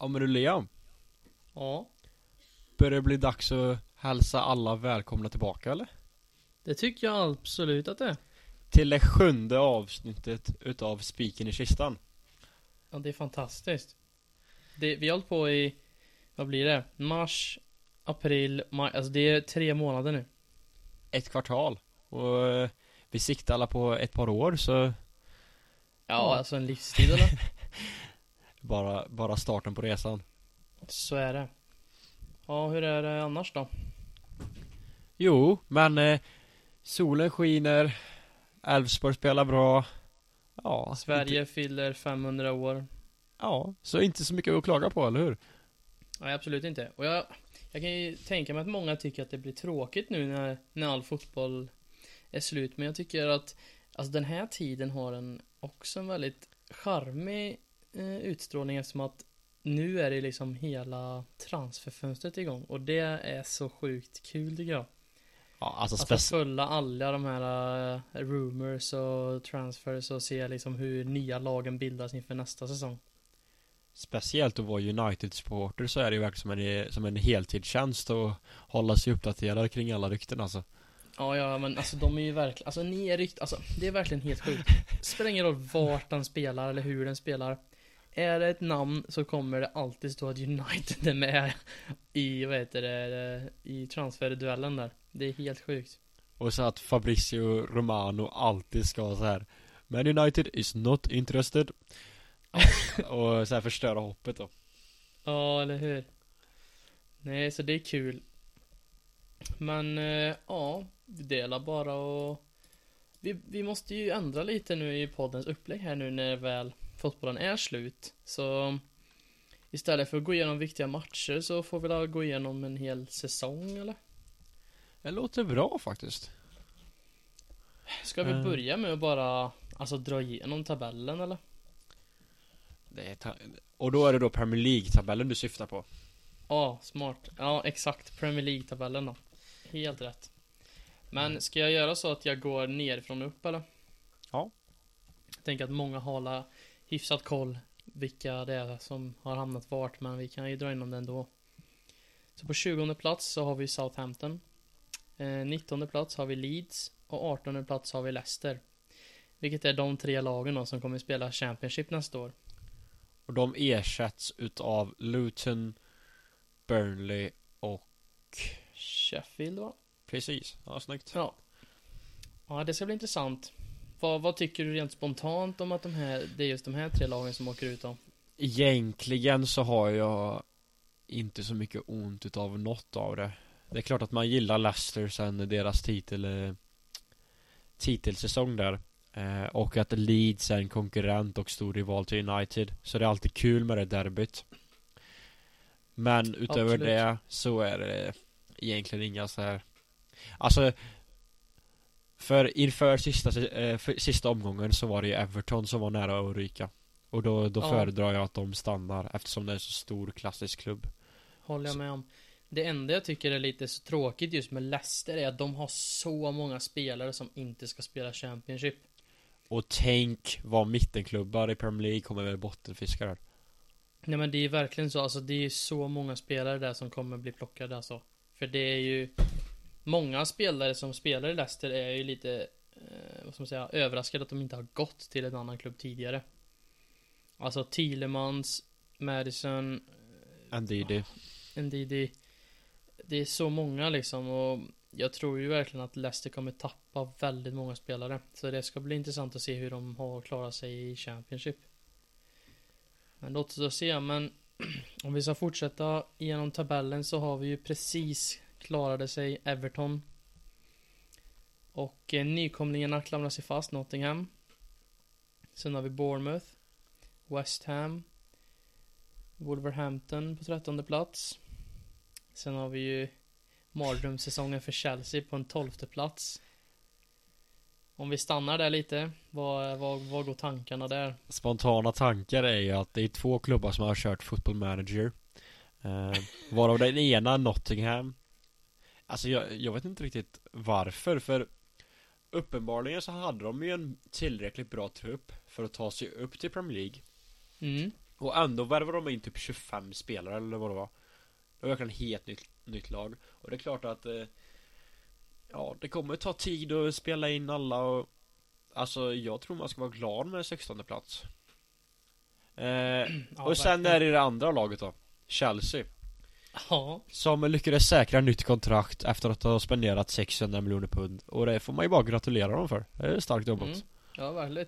Ja men du Liam, Ja, börjar det bli dags att hälsa alla välkomna tillbaka eller? det tycker jag absolut att det är. Till det sjunde avsnittet utav Spiken i kistan. Ja, det är fantastiskt. Det, vi har hållit på i, vad blir det? Mars, april, maj. Alltså det är tre månader nu. Ett kvartal. Och eh, vi siktar alla på ett par år så Ja, Ja. alltså en livstid eller? bara, bara starten på resan. Så är det. Ja, hur är det annars då? Jo, men eh, solen skiner, Elfsborg spelar bra. Ja, Sverige Inte, fyller 500 år. ja, så inte så mycket att klaga på, eller hur? Nej, absolut inte. Och jag, jag kan ju tänka mig att många tycker att det blir tråkigt nu när, när all fotboll är slut. Men jag tycker att alltså den här tiden har en också en väldigt charmig utstrålning eftersom att nu är det liksom hela transferfönstret igång. Och det är så sjukt kul tycker jag. Ja, alltså Att spec- följa alla de här uh, rumors och transfers och se liksom hur nya lagen bildas inför nästa säsong. Speciellt att vara United-supporter så är det ju verkligen som en, som en heltidstjänst att hålla sig uppdaterad kring alla rykten alltså. Ja, ja, men alltså de är ju verkligen, alltså ni är rykt, alltså det är verkligen helt sjukt. Spelar ingen roll vart den spelar eller hur den spelar. Är det ett namn så kommer det alltid stå att United är med i, vad heter det, i transferduellen där. Det är helt sjukt. Och så att Fabrizio Romano alltid ska så här Man United is not interested Och så här förstöra hoppet då Ja, eller hur? Nej, så det är kul. Men, eh, ja, vi delar bara och vi, vi måste ju ändra lite nu i poddens upplägg här nu när väl fotbollen är slut. Så istället för att gå igenom viktiga matcher så får vi väl gå igenom en hel säsong eller? Det låter bra faktiskt Ska vi Eh. börja med att bara, alltså dra igenom tabellen eller? det är ta- Och då är det då Premier League-tabellen du syftar på Ja, smart. Ja, exakt. Premier League-tabellen då. Helt rätt. Men ska jag göra så att jag går nerifrån och upp eller? Ja. Jag tänker att många har hyfsat koll vilka det är som har hamnat vart, men vi kan ju dra inom det ändå. Så på 20 plats så har vi Southampton. Eh, 19 plats har vi Leeds och 18 plats har vi Leicester. Vilket är de tre lagen då som kommer spela Championship nästa år. Och de ersätts utav Luton Burnley och Sheffield va? Precis, ja snyggt Ja. Ja, det ska bli intressant. Vad, vad tycker du rent spontant om att de här, det är just de här tre lagen som åker ut då? Egentligen så har jag inte så mycket ont utav något av det Det är klart att man gillar Leicester sen deras titel eh, Titelsäsong där eh, Och att Leeds är en konkurrent och stor rival till United Så det är alltid kul med det derbyt Men utöver Absolut. det så är det egentligen inga så här Alltså För inför sista, eh, för, sista omgången så var det ju Everton som var nära att ryka Och då, då Ja. föredrar jag att de stannar eftersom det är en så stor klassisk klubb Håller jag med om. Det enda jag tycker är lite så tråkigt just med Leicester är att de har så många spelare som inte ska spela Championship. Och tänk vad mittenklubbar i Premier League kommer väl bottenfiskar. Nej men det är verkligen så, alltså det är så många spelare där som kommer bli plockade alltså. För det är ju Många spelare som spelar i Leicester är ju lite eh, Vad ska man säga, överraskade att de inte har gått till en annan klubb tidigare. Alltså Thielemans, Madison, Ndidi Ndidi. Det är så många liksom och jag tror ju verkligen att Leicester kommer tappa väldigt många spelare. Så det ska bli intressant att se hur de har klarat sig i Championship. Men låt oss se, men om vi ska fortsätta genom tabellen så har vi ju precis klarade sig Everton. Och eh, nykomlingarna klamrar sig fast, Nottingham. Sen har vi Bournemouth, West Ham, Wolverhampton på trettonde plats. Sen har vi ju mardrömssäsongen för Chelsea på en tolfte plats. Om vi stannar där lite, vad, vad, vad går tankarna där? Spontana tankar är ju att det är två klubbar som har kört football manager eh, Varav den ena Nottingham Alltså jag, jag vet inte riktigt varför för Uppenbarligen så hade de ju en tillräckligt bra trupp För att ta sig upp till Premier League. Mm. Och ändå värvar de in typ 25 spelare eller vad det var. Det var verkligen helt nytt, nytt lag. Och det är klart att eh, Ja, det kommer ta tid att spela in alla och Alltså jag tror man ska vara glad med 16 plats. Eh, Ja, Och sen verkligen. är det det andra laget då. Chelsea Ja, Som lyckades säkra nytt kontrakt efter att ha spenderat 600 miljoner pund. Och det får man ju bara gratulera dem för. Det är starkt jobbat. Mm. ja verkligen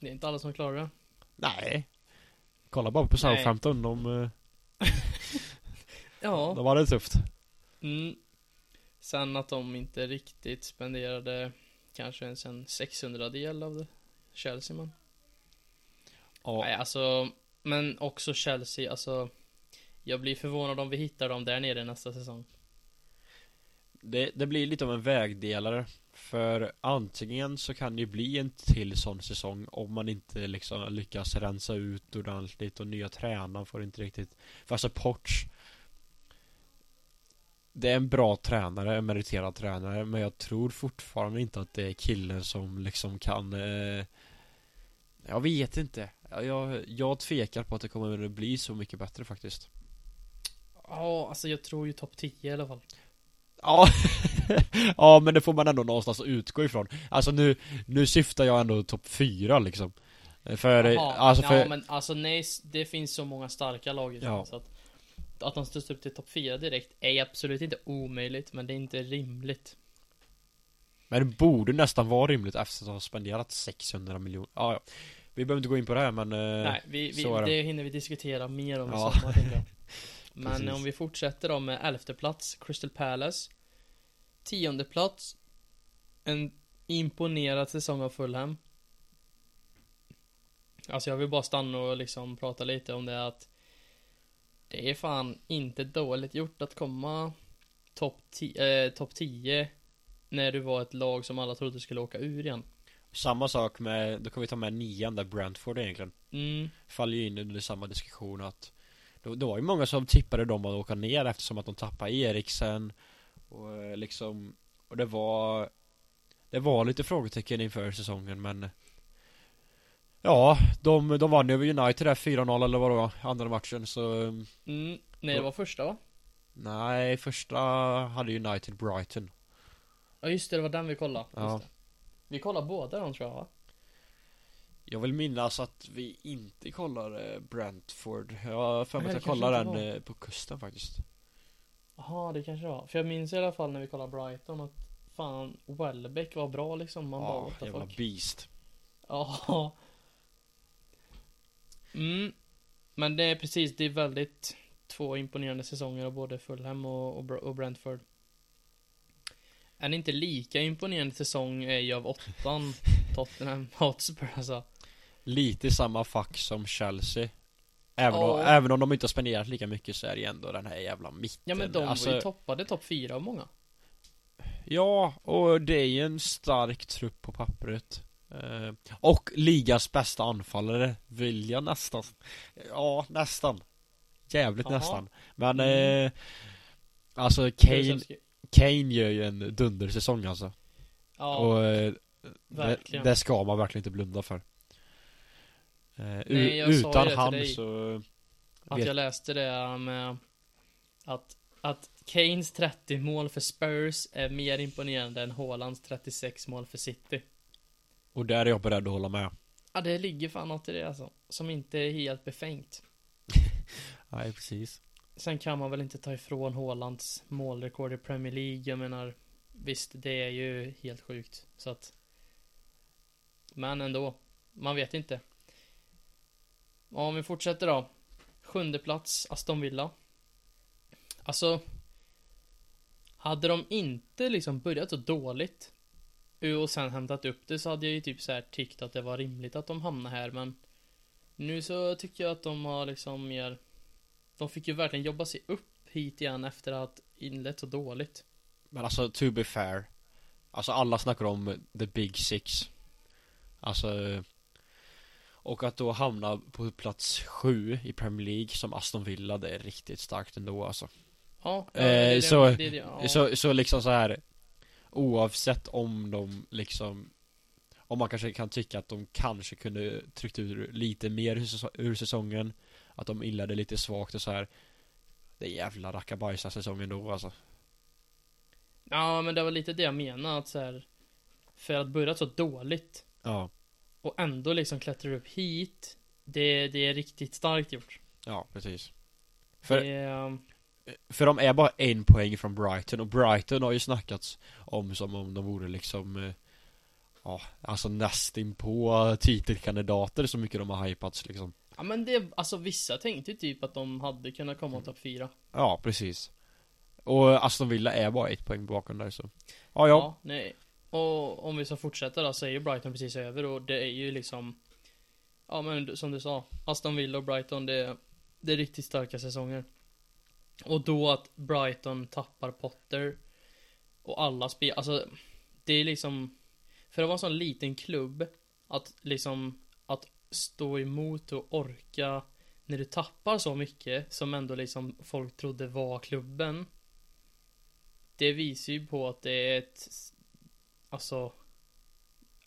Det är inte alla som klarar det. Nej. Kolla bara på. Southampton, de, eh, Ja, de hade det tufft. Mm. Sen att de inte riktigt spenderade Kanske ens en 600 del av det. Chelsea men Ja, Nej alltså Men också Chelsea alltså jag blir förvånad om vi hittar dem där nere nästa säsong. Det, det blir lite av en vägdelare För antingen så kan det ju bli en till sån säsong Om man inte liksom lyckas rensa ut ordentligt och nya tränaren får inte riktigt För alltså Porch Det är en bra tränare, en meriterad tränare Men jag tror fortfarande inte att det är killen som liksom kan eh, Jag vet inte. Jag, jag tvekar på att det kommer att bli så mycket bättre faktiskt. Ja, alltså jag tror ju topp 10 i alla fall Ja, ja men det får man ändå någonstans utgå ifrån Alltså nu, nu syftar jag ändå topp fyra liksom För, Jaha, alltså för Ja men alltså nej, det finns så många starka lag i Ja. så att Att de stöts upp till topp 4 direkt är absolut inte omöjligt Men det är inte rimligt Men det borde nästan vara rimligt efter att ha spenderat 600 miljoner Ja, ja Vi behöver inte gå in på det här men eh, Nej, vi, vi, det. det. hinner vi diskutera mer om i Ja. sommar. Men Precis. om vi fortsätter då med elfte plats Crystal Palace. Tionde plats. En imponerad säsong av Fulham. Alltså jag vill bara stanna och liksom prata lite om det att Det är fan inte dåligt gjort att komma topp 10 eh, top 10 När du var ett lag som alla trodde skulle åka ur igen. Samma sak med, då kan vi ta med nian där Brentford egentligen. Mm, Faller ju in under samma diskussion att då, då var ju många som tippade dem att åka ner eftersom att de tappade Eriksen Och eh, liksom Och det var Det var lite frågetecken inför säsongen men Ja, de, de vann över United där 4-0 eller vad det var, andra matchen så mm, nej det var första va? Nej, första hade United Brighton Ja just det, det var den vi kollade. Ja. Just det. Vi kollade båda de tror jag va? Jag vill minnas att vi inte kollar eh, Brentford Jag har för mig att det jag kollar den eh, på kusten faktiskt Jaha, det kanske var. För jag minns i alla fall när vi kollade Brighton att fan, Welbeck var bra liksom. Man bara, Ja, what the jävla fuck. beast Ja. Mm. Men det är precis, det är väldigt två imponerande säsonger av både Fulham och, och, och Brentford. En inte lika imponerande säsong är ju av åttan Tottenham Hotspur alltså. Lite samma fack som Chelsea Även, om, Ja. även om de inte har spenderat lika mycket så är det ändå den här jävla mitten Ja men de alltså, var ju toppade topp fyra av många. Ja, och det är ju en stark trupp på pappret eh, Och ligas bästa anfallare vill jag nästan Ja, nästan Jävligt Jaha. nästan Men Mm. eh, Alltså Kane, Kane gör ju en dundersäsong alltså Ja, Och eh, det, verkligen. det ska man verkligen inte blunda för Nej, u- jag sa ju Utan det till han dig. så Att vet- jag läste det med att, att Kanes 30 mål för Spurs är mer imponerande än Haalands 36 mål för City. Och där är jag beredd att hålla med Ja, det ligger fan något i det alltså. Som inte är helt befängt. Nej precis Sen kan man väl inte ta ifrån Haalands målrekord i Premier League. Jag menar, visst, det är ju helt sjukt. Så att... Men ändå. Man vet inte. Om vi fortsätter då. Sjunde plats, Aston Villa. Alltså... Hade de inte liksom börjat så dåligt och sen hämtat upp det så hade jag ju typ så här tyckt att det var rimligt att de hamnade här men Nu så tycker jag att de har liksom mer De fick ju verkligen jobba sig upp hit igen efter att ha inlett så dåligt Men alltså to be fair Alltså alla snackar om the big six Alltså och att då hamna på plats sju i Premier League som Aston Villa det är riktigt starkt ändå alltså Ja, Eh, det är det- så- det är det- ja. så, så liksom så här Oavsett om de liksom Om man kanske kan tycka att de kanske kunde tryckt ur lite mer ur säso- ur säsongen Att de inledde lite svagt och så här. Det är jävla rackabajsa säsongen då alltså. Ja, men det var lite det jag menade att så här, För att börja så dåligt Ja, och ändå liksom klättra upp hit. Det, det är riktigt starkt gjort. ja precis. För, Det, är- för de är bara en poäng från Brighton och Brighton har ju snackats om som om de vore liksom eh, Ja, alltså nästin på titelkandidater så mycket de har hypats liksom. ja men det, alltså vissa tänkte ju typ att de hade kunnat komma topp fyra. Ja, precis. Och Aston Villa är bara ett poäng bakom där så. Ja, ja. nej. Och om vi ska fortsätta då så är ju Brighton precis över och det är ju liksom Ja men som du sa, Aston Villa och Brighton det, det är riktigt starka säsonger. Och då att Brighton tappar Potter och alla spel, alltså det är liksom För att vara en sån liten klubb Att liksom Att stå emot och orka När du tappar så mycket som ändå liksom folk trodde var klubben Det visar ju på att det är ett Alltså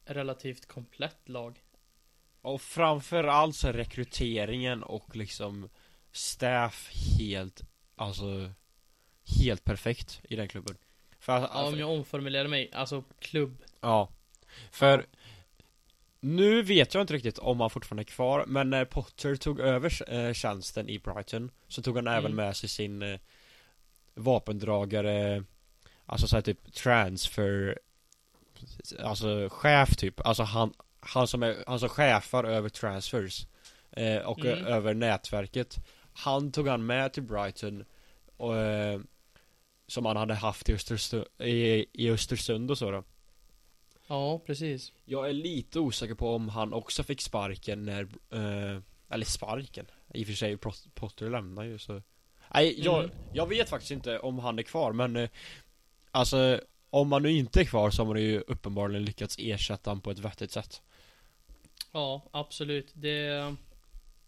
Relativt komplett lag. Och framförallt så är rekryteringen och liksom Staff helt Alltså Helt perfekt i den klubben. För att, Ja, om jag omformulerar mig, alltså klubb. Ja. För Nu vet jag inte riktigt om han fortfarande är kvar Men när Potter tog över eh, tjänsten i Brighton Så tog han även Mm. med sig sin eh, Vapendragare Alltså såhär typ transfer Alltså chef typ Alltså han Han som är Han som chefar över transfers eh, Och Mm. över nätverket Han tog han med till Brighton och, eh, Som han hade haft i Östersund, i, i Östersund och så då Ja, precis jag är lite osäker på om han också fick sparken när, eh, eller sparken I och för sig Pot- Potter lämnar ju så Nej, jag, Mm. jag vet faktiskt inte om han är kvar men eh, Alltså Om han nu inte är kvar så har man ju uppenbarligen lyckats ersätta honom på ett vettigt sätt. Ja, absolut. Det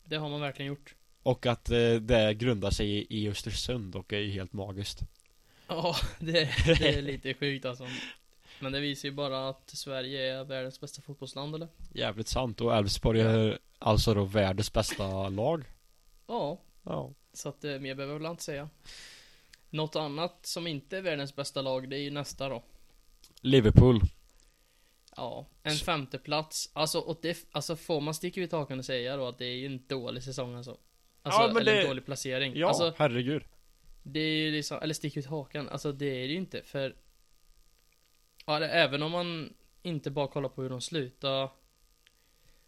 Det har man verkligen gjort. Och att eh, det grundar sig i, i Östersund och är ju helt magiskt. Ja, det, det är lite sjukt alltså. Men det visar ju bara att Sverige är världens bästa fotbollsland eller? Jävligt sant. Och Elfsborg är alltså då världens bästa lag. Ja, Ja. Så att eh, mer behöver jag väl inte säga Något annat som inte är världens bästa lag, det är ju nästa då. Liverpool. Ja, en femteplats Alltså, och det, alltså får man sticka ut hakan och säga då att det är ju en dålig säsong alltså. Alltså, Ja, men eller det- en dålig placering. Ja, Alltså, herregud. Det är ju liksom, eller sticka ut hakan, alltså det är det ju inte för Ja, det, även om man inte bara kollar på hur de slutar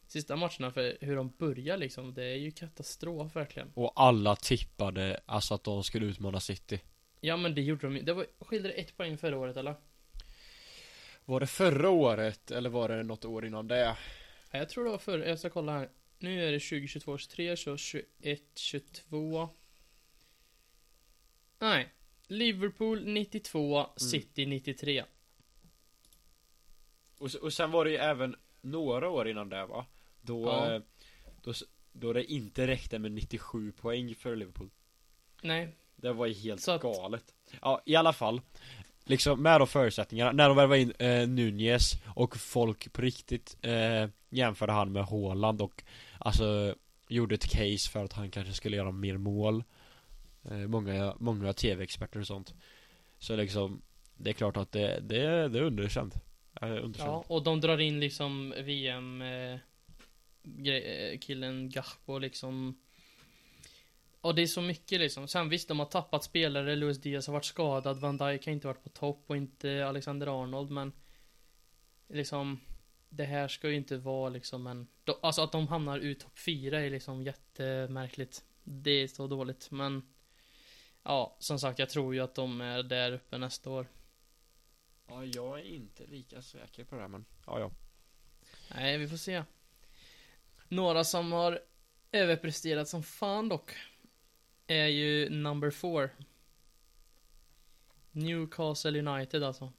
Sista matcherna för hur de börjar liksom, det är ju katastrof verkligen. Och alla tippade alltså att de skulle utmana City Ja men det gjorde de det var, skilde det ett poäng förra året eller? Var det förra året eller var det något år innan det? Ja, jag tror det var förra, jag ska kolla här. Nu är det 2022, 23, så 21, 22 Nej. Liverpool 92, City 93 Och, och sen var det ju även några år innan det va? Då, Ja. eh, då, då det inte räckte med 97 poäng för Liverpool. Nej, Det var ju helt Så att- galet. Ja, i alla fall. Liksom med de förutsättningarna, när de värvade in eh, Nunez och folk på riktigt eh, jämförde han med Haaland och Alltså Gjorde ett case för att han kanske skulle göra mer mål. Eh, Många, många tv-experter och sånt. Så liksom Det är klart att det, det, det är underkänt. Ja, och de drar in liksom VM eh, eh, killen Gahpo liksom Och det är så mycket liksom. Sen visst, de har tappat spelare. Luis Diaz har varit skadad. Van Dijk har inte varit på topp och inte Alexander Arnold, men liksom det här ska ju inte vara liksom en Alltså att de hamnar ut topp 4 är liksom jättemärkligt. Det är så dåligt, men Ja, som sagt, jag tror ju att de är där uppe nästa år. Ja, jag är inte lika säker på det här, men ja, ja. Nej, vi får se. Några som har överpresterat som fan dock. Är ju number four. Newcastle United alltså.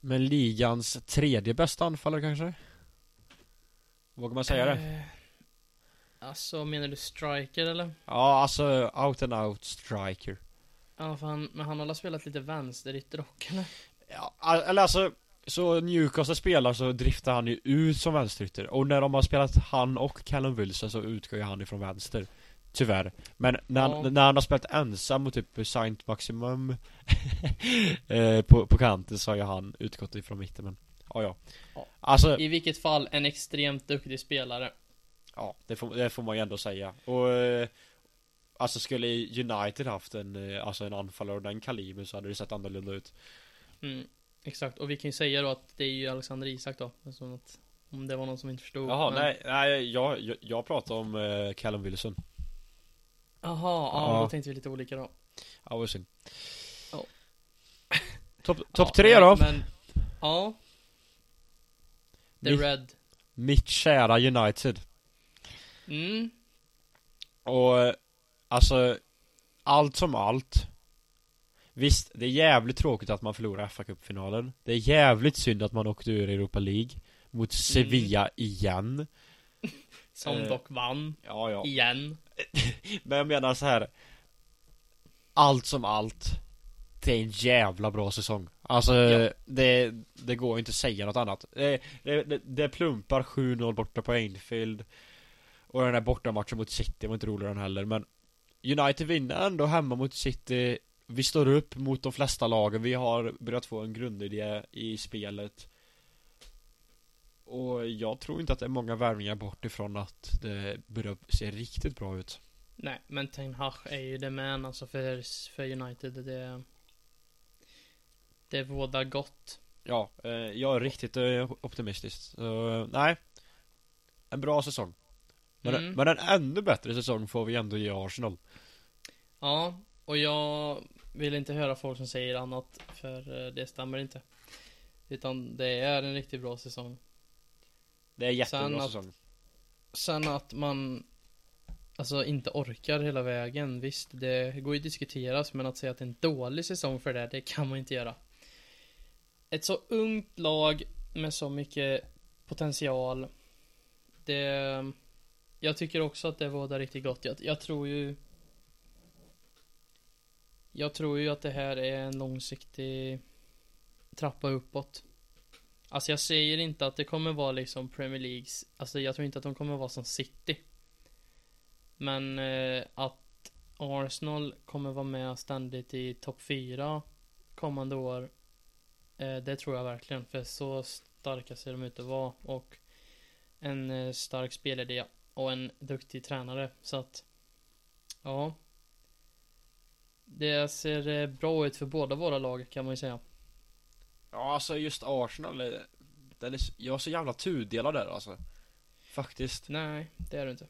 Men ligans tredje bästa anfallare kanske? Vågar man säga det? Eh, Alltså, menar du striker eller? Ja, alltså out and out striker. Ja, fan, men han har spelat lite vänsterytter dock eller? Ja, eller alltså Så Newcastle spelar så driftar han ju ut som vänsterytter Och när de har spelat han och Callum Wilson så utgår ju han ifrån vänster Tyvärr. Men när, Ja. han, när han har spelat ensam mot typ Saint Maximum eh, på, på kanten så har ju han utgått ifrån mitten men Ja ja. Ja. Alltså, I vilket fall en extremt duktig spelare. ja det får, det får man ju ändå säga. Och eh, Alltså skulle United haft en, eh, alltså en anfallare av den kalibern så hade det sett annorlunda ut. Mm, exakt, och vi kan ju säga då att det är ju Alexander Isak då. Som att, om det var någon som inte förstod. Jaha, men- nej, nej jag, jag, jag pratar om eh, Callum Wilson. Jaha, ja, Ja. då tänkte vi lite olika då. Ja, vad synd. Ja. Topp Ja, top tre nej, då? Men, ja. The Mitt, Red. mitt kära United. Mm. Och alltså Allt som allt Visst, det är jävligt tråkigt att man förlorar fa Cup-finalen Det är jävligt synd att man åkte ur Europa League Mot Sevilla igen Som Eh, dock vann. Ja, ja Igen. Men jag menar så här. Allt som allt Det är en jävla bra säsong Alltså Ja. det, det går inte att säga något annat Det, det, det, plumpar 7-0 borta på Anfield Och den här bortamatchen mot City var inte rolig den heller men United vinner ändå hemma mot City Vi står upp mot de flesta lagen Vi har börjat få en grundidé i spelet Och jag tror inte att det är många värvningar bort ifrån att det börjar se riktigt bra ut Nej, men Ten Hag är ju det man alltså för, för United. Det, det vårdar gott. Ja, eh, jag är riktigt eh, optimistisk. Eh, nej. En bra säsong. Men, Mm. men en ännu bättre säsong får vi ändå ge Arsenal. Ja, och jag vill inte höra folk som säger annat. För eh, det stämmer inte. Utan det är en riktigt bra säsong. Det är jättebra Sen att- säsong. Sen att man Alltså inte orkar hela vägen. Visst, det går ju att diskuteras. Men att säga att det är en dålig säsong för det, det kan man inte göra. Ett så ungt lag med så mycket potential. Det... Jag tycker också att det var riktigt gott. Jag, jag tror ju... Jag tror ju att det här är en långsiktig trappa uppåt. Alltså jag säger inte att det kommer vara liksom Premier Leagues, alltså jag tror inte att de kommer vara som City. Men eh, att Arsenal kommer vara med ständigt i topp 4 kommande år. Eh, det tror jag verkligen, för så starka ser de ut att vara och en eh, stark spelidé och en duktig tränare. Så att, ja. Det ser eh, bra ut för båda våra lag kan man ju säga. Ja, alltså just Arsenal. eh, Den är, jag är så jävla tudelad där alltså. Faktiskt. Nej, det är du inte.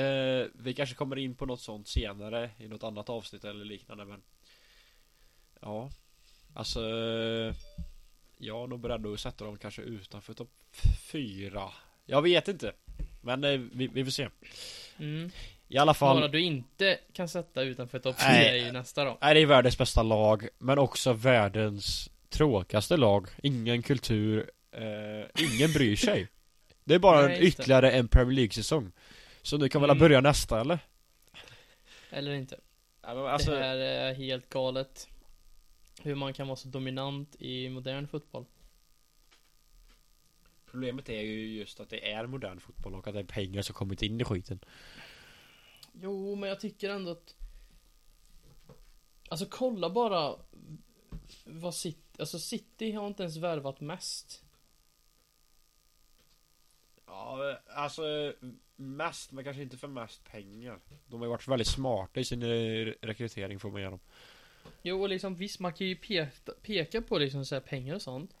Eh, vi kanske kommer in på något sånt senare i något annat avsnitt eller liknande men Ja Alltså Jag är nog beredd att sätta dem kanske utanför topp fyra Jag vet inte Men eh, vi, vi får se Mm. I alla fall Några du inte kan sätta utanför topp 4 Nej. är ju nästa då. är det är världens bästa lag Men också världens tråkigaste lag Ingen kultur eh, Ingen bryr sig Det är bara Nej, en ytterligare en Premier League-säsong Så nu kan väl Mm. börja nästa eller? Eller inte. Ja, alltså, det här är helt galet. Hur man kan vara så dominant i modern fotboll. Problemet är ju just att det är modern fotboll och att det är pengar som kommit in i skiten Jo, men jag tycker ändå att Alltså kolla bara Vad City, alltså City har inte ens värvat mest. Ja, alltså mest, men kanske inte för mest pengar. De har ju varit väldigt smarta i sin eh, rekrytering får man ge dem. Jo, och liksom visst, man kan ju peka, peka på liksom så pengar och sånt.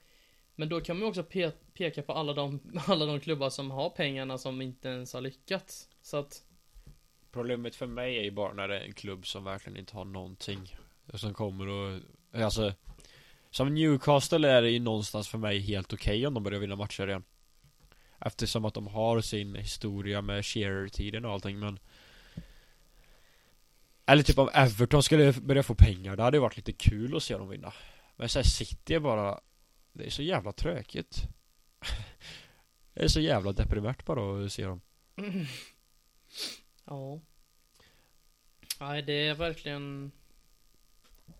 Men då kan man ju också pe peka på alla de, alla de klubbar som har pengarna som inte ens har lyckats. Så att Problemet för mig är ju bara när det är en klubb som verkligen inte har någonting Som kommer och, alltså Som Newcastle är det ju någonstans för mig helt okej om de börjar vinna matcher igen. Eftersom att de har sin historia med Shearer-tiden och allting men Eller typ om Everton skulle börja få pengar, det hade ju varit lite kul att se dem vinna. Men såhär City är bara Det är så jävla tråkigt Det är så jävla deprimerat bara att se dem. Mm. Ja. Nej, det är verkligen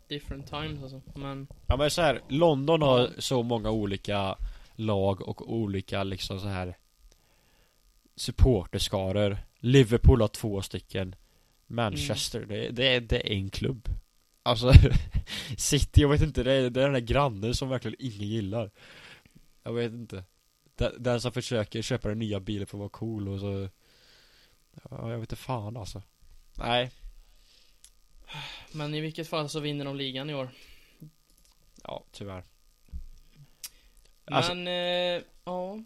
different times alltså. Men Ja men så här, London har så många olika lag och olika liksom så här supporterskaror Liverpool har två stycken Manchester, Mm. det, det, är, det är en klubb Alltså City, jag vet inte, det är, det är den där grannen som verkligen ingen gillar Jag vet inte Den, den som försöker köpa den nya bilen för att vara cool och så Ja, jag vet inte fan alltså Nej, Men i vilket fall så vinner de ligan i år. ja tyvärr Alltså- Men, eh, ja.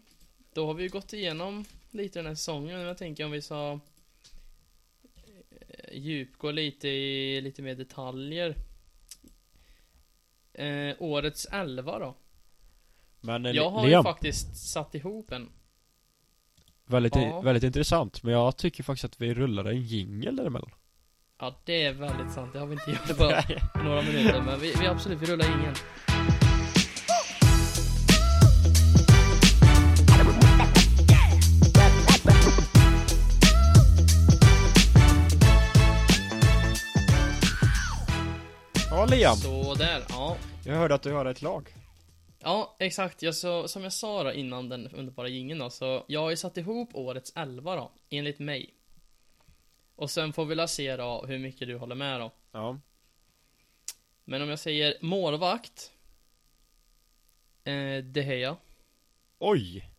Då har vi ju gått igenom lite den här säsongen. Men jag tänker om vi ska eh, djupgå lite i lite mer detaljer. Eh, årets elva då. Men eh, Jag har ju Liam, faktiskt satt ihop en. Väldigt, Ja. väldigt intressant Men jag tycker faktiskt att vi rullar en jingle däremellan Ja, det är väldigt sant. Det har vi inte gjort på några minuter. Men vi, vi absolut, vi rullar ingen. Ja Liam, Så där, ja. jag hörde att du har ett lag Ja, exakt. Jag så, som jag sa då innan den underbara jingeln då, så jag har ju satt ihop årets 11 då, enligt mig. Och sen får vi la se då hur mycket du håller med då. Ja Men om jag säger målvakt. Eh, De Gea. Oj!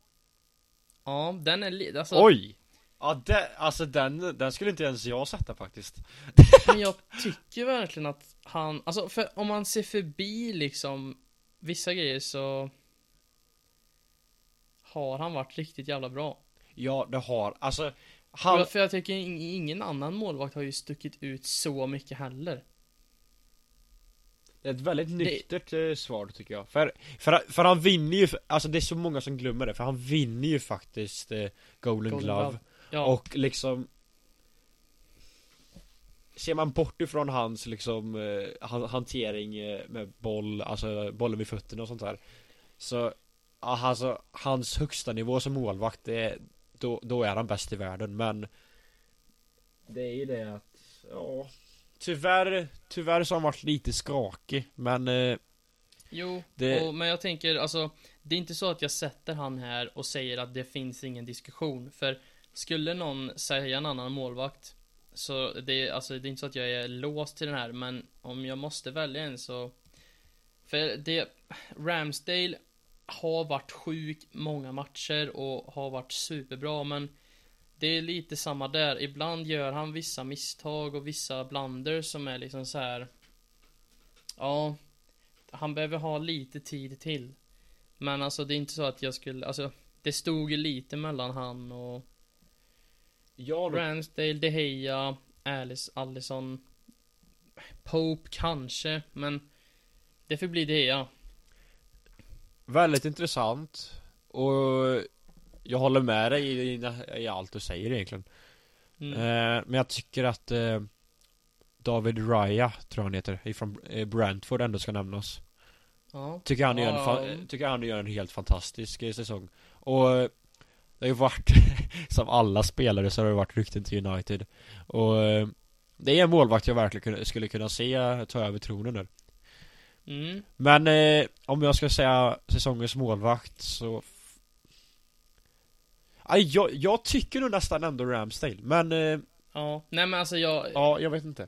Ja, den är li- alltså, Oj! Ja, det, alltså den, den skulle inte ens jag sätta faktiskt Men jag tycker verkligen att han, alltså för om man ser förbi liksom vissa grejer så har han varit riktigt jävla bra. Ja, det har, alltså Han... För jag tycker ing- ingen annan målvakt har ju stuckit ut så mycket heller. det är ett väldigt nyktert eh, svar tycker jag För, för, för han vinner ju, alltså det är så många som glömmer det För han vinner ju faktiskt eh, Golden, Golden Glove. Ja, Och liksom Ser man bort ifrån hans liksom eh, han- hantering eh, med boll, alltså bollen vid fötterna och sånt där Så alltså hans högsta nivå som målvakt det är, då, då är han bäst i världen men Det är ju det att ja Tyvärr, tyvärr så har han varit lite skakig men eh, jo, det- och, men jag tänker alltså Det är inte så att jag sätter han här och säger att det finns ingen diskussion. För skulle någon säga en annan målvakt så det är, alltså, det är inte så att jag är låst till den här, men om jag måste välja en så För det Ramsdale har varit sjuk många matcher och har varit superbra, men Det är lite samma där. Ibland gör han vissa misstag och vissa blunder som är liksom så här. Ja Han behöver ha lite tid till Men alltså det är inte så att jag skulle, alltså Det stod ju lite mellan han och Ja, Ramsdale, De Gea, Alice, Allison. Pope kanske, men Det får bli De Gea. Väldigt intressant. Och Jag håller med dig i, i, i allt du säger egentligen. Mm. eh, Men jag tycker att eh, David Raya, tror han heter, ifrån eh, Brentford ändå ska nämnas. Ja, Tycker han, gör en, Ja. tycker han gör en helt fantastisk eh, säsong. Och Det har ju varit Som alla spelare så har det varit rykten till United Och eh, Det är en målvakt jag verkligen skulle kunna se ta över tronen där mm. Men eh, om jag ska säga säsongens målvakt så Aj, jag, jag tycker nog nästan ändå Ramsdale, men eh, Ja, nej men alltså jag ja, jag vet inte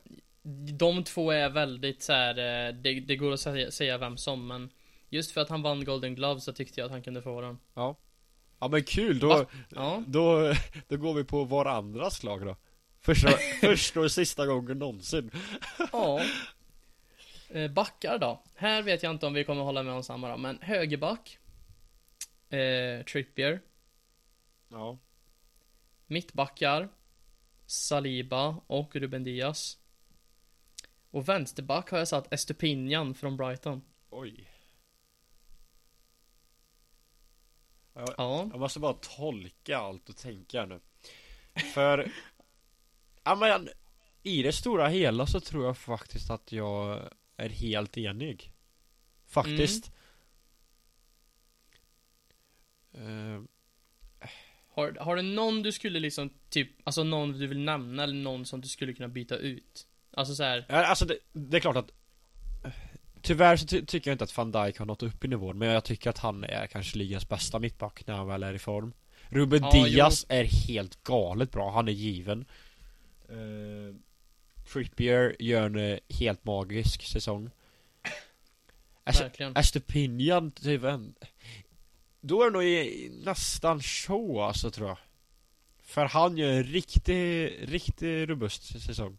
De två är väldigt så här. eh, det, det går att säga, säga vem som men Just för att han vann Golden Glove så tyckte jag att han kunde få den Ja Ja men kul, då, Va? Ja, då, då går vi på varandras lag då. Första, första och sista gången någonsin. Ja. Eh, Backar då? Här vet jag inte om vi kommer hålla med om samma då, men högerback eh, Trippier. Ja. Mittbackar Saliba och Ruben Diaz Och vänsterback har jag satt Estupinian från Brighton. Oj jag, Ja, jag måste bara tolka allt och tänka nu. För Ja men I det stora hela så tror jag faktiskt att jag är helt enig. Faktiskt. Eh, har, har du någon du skulle liksom typ Alltså någon du vill nämna eller någon som du skulle kunna byta ut? Alltså så här. Ja, Alltså det, det är klart att Tyvärr så ty- tycker jag inte att van Dijk har nått upp i nivån Men jag tycker att han är kanske ligans bästa mittback när han väl är i form. Ruben Ja, Diaz är helt galet bra, han är given. Uh, Trippier gör en eh, helt magisk säsong. Verkligen. Astepinian typ en Då är det nog i, nästan show alltså tror jag. För han gör en riktig, riktig robust säsong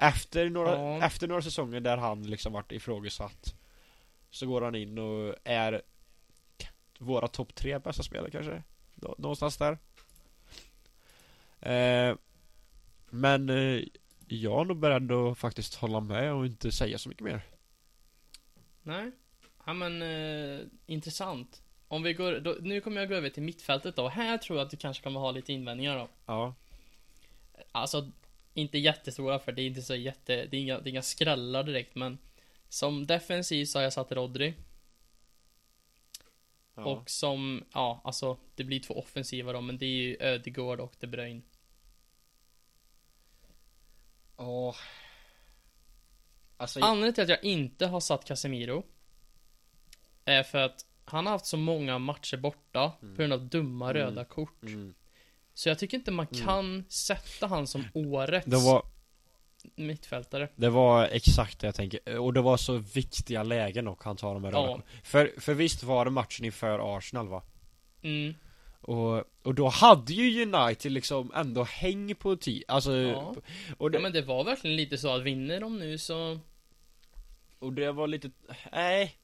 Efter några, Ja. efter några säsonger där han liksom varit ifrågasatt Så går han in och är Våra topp tre bästa spelare kanske Nå- Någonstans där eh, Men eh, Jag är nog beredd att faktiskt hålla med och inte säga så mycket mer Nej. Ja men, eh, intressant. Om vi går, då, nu kommer jag gå över till mittfältet då. Här tror jag att du kanske kommer ha lite invändningar då. Ja Alltså, inte jättestora för det är inte så jätte, det är inga, det är inga skrällar direkt men Som defensiv så har jag satt Rodri Ja. och som, ja alltså det blir två offensiva då men det är ju Ödegård och De Bruyne Ja. Alltså, Anledningen till att jag inte har satt Casemiro Är för att han har haft så många matcher borta Mm. på grund av dumma Mm. röda kort mm. Så jag tycker inte man Mm. kan sätta han som årets det var, mittfältare det var exakt det jag tänker, och det var så viktiga lägen och han tar de här Ja. röda för, för visst var det matchen inför Arsenal va? mm. Och, och då hade ju United liksom ändå häng på tid, alltså Ja. och, det, Ja men det var verkligen lite så att vinner de nu så och det var lite, nej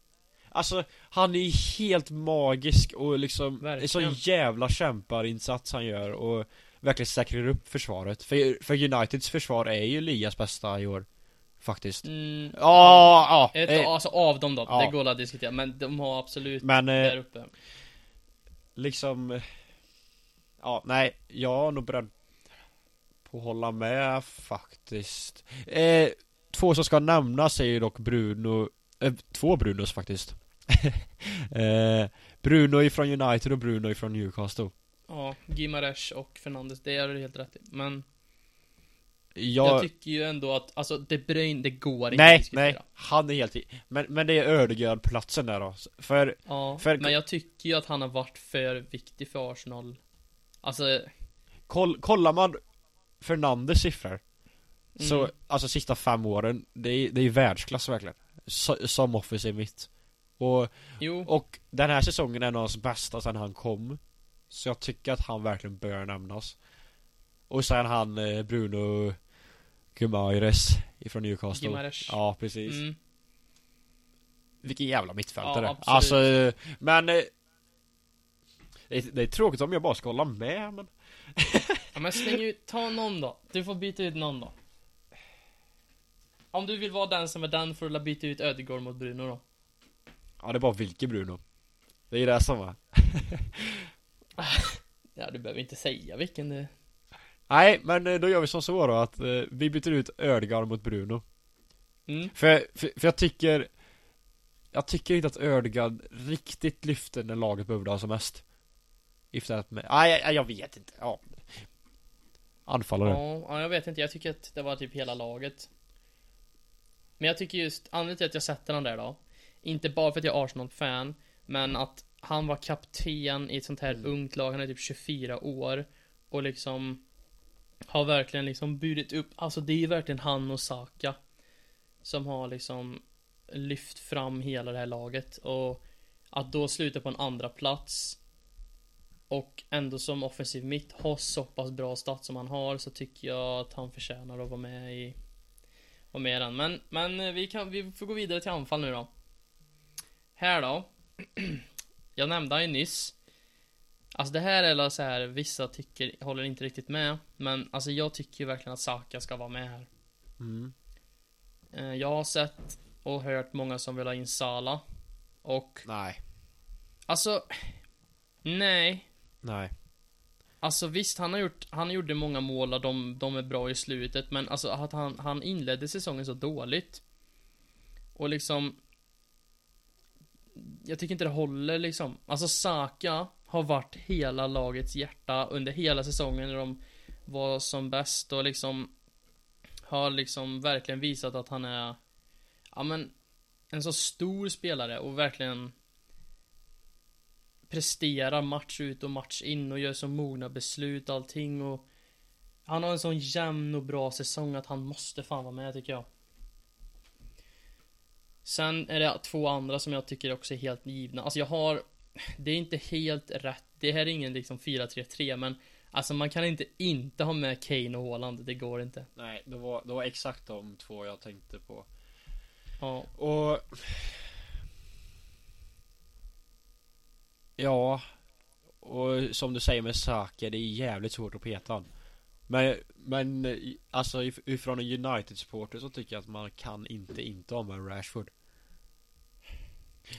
Alltså, han är ju helt magisk och liksom, Verkligen. så jävla kämparinsats han gör och verkligen säkrar upp försvaret. För, för Uniteds försvar är ju ligas bästa i år. Faktiskt. mm. Ett, eh, alltså av dem då, ja. det går att diskutera Men de har absolut Men där eh, uppe liksom Ja, nej, jag är nog beredd på att hålla med faktiskt. Eh, två som ska nämnas är ju dock Bruno, eh, två Brunos faktiskt. Eh, Bruno ifrån United och Bruno ifrån Newcastle. Ja, Gimaresh och Fernandes, det är du helt rätt i Men Jag, jag tycker ju ändå att, alltså De Bruyne, det går inte att nej, diskutera nej, han är helt i, men, men det är Ödegaard-platsen där då. För, Ja, För- men jag tycker ju att han har varit för viktig för Arsenal Alltså, koll, kollar man Fernandes siffror Så, Mm. alltså sista fem åren, det är, det är världsklass verkligen Så, Som offensiv mitt Och, jo, och den här säsongen är nog hans bästa sen han kom. Så jag tycker att han verkligen bör nämnas. Och sen han eh, Bruno Gumaires ifrån Newcastle. Gimaresh Ja precis. Mm, Vilken jävla mittfältare. Ja, absolut. Alltså, men eh, det, är, det är tråkigt om jag bara ska hålla med men Ja men släng ut, ta någon då. Du får byta ut någon då. Om du vill vara den som är den får du byta ut Ödegård mot Bruno då Ja det är bara vilken Bruno Det är ju det som är Ja du behöver inte säga vilken det Nej men eh, då gör vi som så då att eh, vi byter ut Ödegaard mot Bruno. Mm. för, för, för jag tycker Jag tycker inte att Ödegaard riktigt lyfter när laget behövde ha som mest. Istället med, nej jag, jag vet inte, ja. Anfallare. Ja, jag vet inte, jag tycker att det var typ hela laget. Men jag tycker just, anledningen till att jag sätter den där då Inte bara för att jag är Arsenal-fan Men att han var kapten i ett sånt här Mm. ungt lag, han är typ 24 år Och liksom Har verkligen liksom burit upp, alltså det är verkligen han och Saka Som har liksom Lyft fram hela det här laget och Att då sluta på en andra plats och ändå som offensiv mitt ha så pass bra stats som han har så tycker jag att han förtjänar att vara med i Vara med i den. Men, men vi kan, vi får gå vidare till anfall nu då Här då. Jag nämnde han ju nyss. Alltså det här är så här vissa tycker, håller inte riktigt med. Men alltså jag tycker ju verkligen att Saka ska vara med här. Mm. Eh, Jag har sett och hört många som vill ha in Sala. Och Nej, alltså Nej. Nej. Alltså visst, han har gjort, han gjorde många mål och de, de är bra i slutet. Men alltså att han, han inledde säsongen så dåligt. Och liksom jag tycker inte det håller liksom. Alltså Saka har varit hela lagets hjärta under hela säsongen när de var som bäst och liksom Har liksom verkligen visat att han är Ja men En så stor spelare och verkligen presterar match ut och match in och gör så mogna beslut allting. Och Han har en sån jämn och bra säsong att han måste fan vara med tycker jag. Sen är det två andra som jag tycker också är helt givna. Alltså jag har Det är inte helt rätt. Det här är ingen liksom 4-3-3 men Alltså man kan inte inte ha med Kane och Haaland. Det går inte. Nej, det var, det var exakt de två jag tänkte på. Ja. Och... Ja. Och som du säger med Saka, det är jävligt svårt att peta han. Men, men alltså ifrån en United-supporter så tycker jag att man kan inte inte ha med Rashford.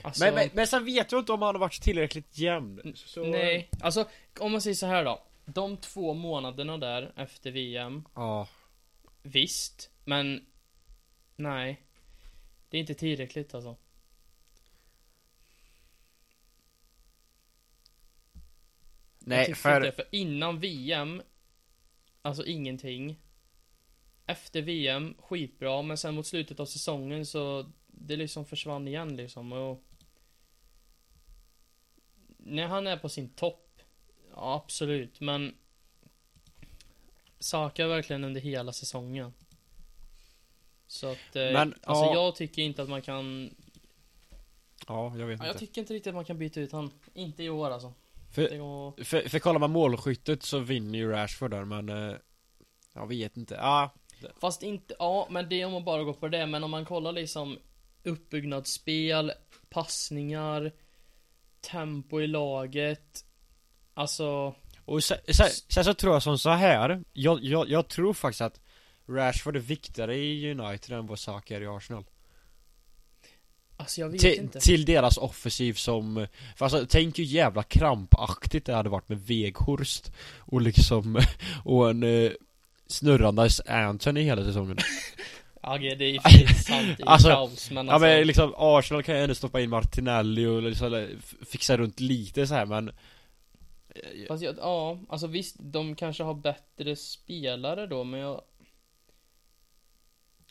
Alltså, Men, men, men sen vet jag inte om han har varit tillräckligt jämn. Så... Nej, alltså om man säger så här då. De två månaderna där efter VM. Ja. Visst, men nej. Det är inte tillräckligt alltså. Nej, för... Inte, för innan VM, alltså ingenting. Efter VM, skitbra, men sen mot slutet av säsongen så det liksom försvann igen liksom och När han är på sin topp Ja absolut men Saka verkligen under hela säsongen Så att eh, Men, Alltså ja. jag tycker inte att man kan Ja, jag vet ja, Jag inte. tycker inte riktigt att man kan byta ut han Inte i år alltså För-. För, för kollar man målskyttet så vinner ju Rashford där men... eh, Jag vet inte. Ja. Fast inte, ja men det är om man bara går på det Men om man kollar liksom Uppbyggnadsspel Passningar Tempo i laget Alltså Och sen, sen, sen så tror jag som så här. Jag, jag, jag tror faktiskt att Rashford är viktigare i United än vad Saka är i Arsenal. Alltså jag vet Till, inte. till deras offensiv som För alltså tänk hur jävla krampaktigt det hade varit med Weghorst Och liksom Och en eh, Snurrandes Anthony hela säsongen. Ja det är ju sant, det är Alltså, kaos men Ja alltså men liksom Arsenal kan ju ändå stoppa in Martinelli och liksom fixa runt lite så här men Fast jag, ja, alltså visst, de kanske har bättre spelare då, men jag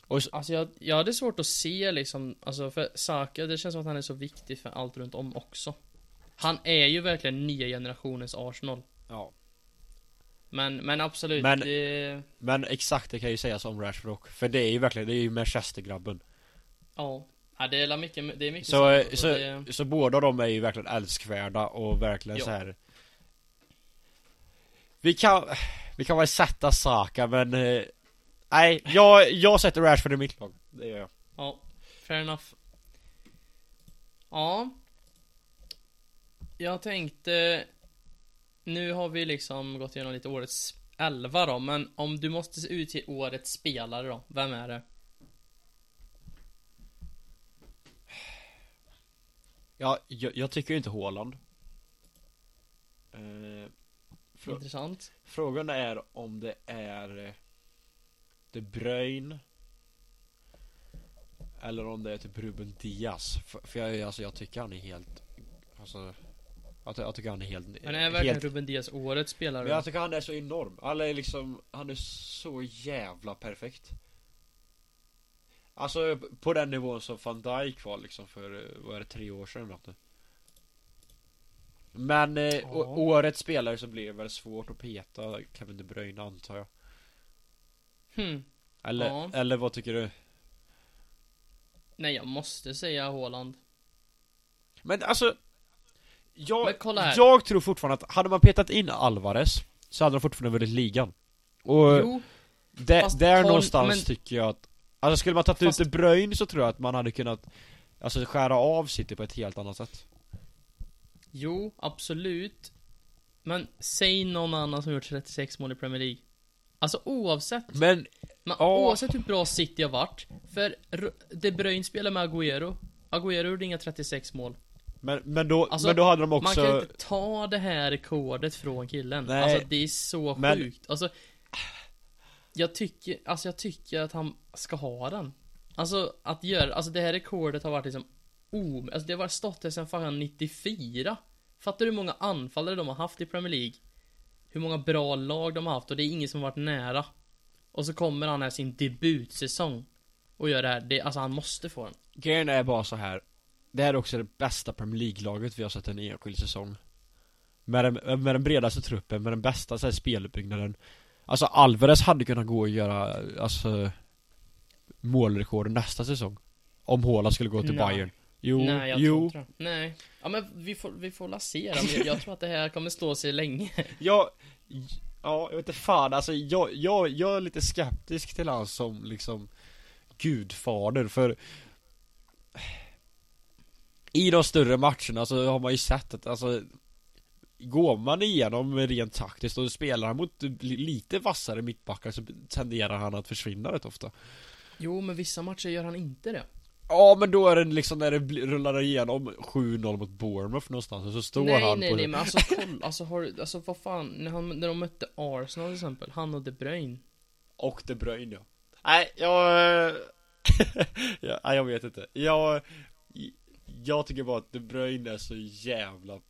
Och så- Alltså jag, jag hade svårt att se liksom, alltså för Saka, det känns som att han är så viktig för allt runt om också. Han är ju verkligen nya generationens Arsenal. Ja. Men, men absolut, Men- det, Men exakt det kan ju sägas om Rashford. Också För det är ju verkligen, det är ju Manchester-grabben. Ja. Ja, det är mycket, det är mycket Så, alltså, så, det, så båda de är ju verkligen älskvärda och verkligen Ja. så här. Vi kan, vi kan väl sätta Saka men eh, Nej, jag, jag sätter Rashford i mitt lag. Det gör jag. Ja, fair enough. Ja. Jag tänkte Nu har vi liksom gått igenom lite årets elva då, men om du måste utge årets spelare då, vem är det? Ja, jag, jag tycker inte Haaland. Eh, frå- Intressant. Frågan är om det är eh, De Bruyne Eller om det är typ Ruben Diaz. För, för jag, alltså, jag tycker han är helt Alltså Jag, jag tycker han är helt Men är verkligen helt, Ruben Diaz årets spelare? Men jag tycker han är så enorm. Alla är liksom Han är så jävla perfekt. Alltså på den nivån som van Dijk var liksom för, vad är det, tre år sedan eller. Men eh, å- årets spelare så blir det väl svårt att peta Kevin De Bruyne antar jag Hmm. Eller, Ja. eller vad tycker du? Nej, jag måste säga Haaland Men alltså Jag, Men kolla här. jag tror fortfarande att hade man petat in Alvarez Så hade de fortfarande vunnit ligan Och Jo, där, fast där har- någonstans men- tycker jag att Alltså skulle man tagit Fast- ut De Bruyne så tror jag att man hade kunnat Alltså skära av City på ett helt annat sätt jo, absolut Men säg någon annan som gjort 36 mål i Premier League Alltså oavsett Men, Men Ja. oavsett hur bra City har varit För De Bruyne spelar med Agüero Agüero gjorde inga 36 mål men, men, då, Alltså, men då hade de Man också kan inte ta det här rekordet från killen Nej. Alltså det är så Men- sjukt Alltså Jag tycker, alltså jag tycker att han ska ha den Alltså att göra, alltså det här rekordet har varit liksom o, alltså det har varit stått där sedan fan 94 Fattar du hur många anfallare de har haft i Premier League? Hur många bra lag de har haft och det är ingen som har varit nära. Och så kommer han här sin debutsäsong Och gör det här, det, alltså han måste få den. Grejen är bara så här. Det här är också det bästa Premier League-laget vi har sett en enskild säsong. Med den, med den bredaste truppen, med den bästa så här, speluppbyggnaden. Alltså Alvarez hade kunnat gå och göra, alltså Målrekord nästa säsong. Om Haaland skulle gå till Nej. Bayern Jo, Nej, jag jo tror inte det. Nej. Ja men vi får, vi får la se jag, jag tror att det här kommer stå sig länge. Jag, ja, jag vet inte fan alltså jag, jag, jag är lite skeptisk till han som liksom Gudfader för I de större matcherna så har man ju sett att alltså Går man igenom rent taktiskt och spelar han mot lite vassare mittbackar så tenderar han att försvinna rätt ofta Jo, men vissa matcher gör han inte det. Ja men då är det liksom när det rullar igenom 7-0 mot Bournemouth någonstans och så står nej, han nej, på nej, men alltså kolla, alltså har du, alltså vad fan, när, han, när de mötte Arsenal till exempel, han och De Bruyne. Och De Bruyne ja Nej, jag... ja, nej, jag vet inte Jag... Jag tycker bara att De Bruyne är så jävla...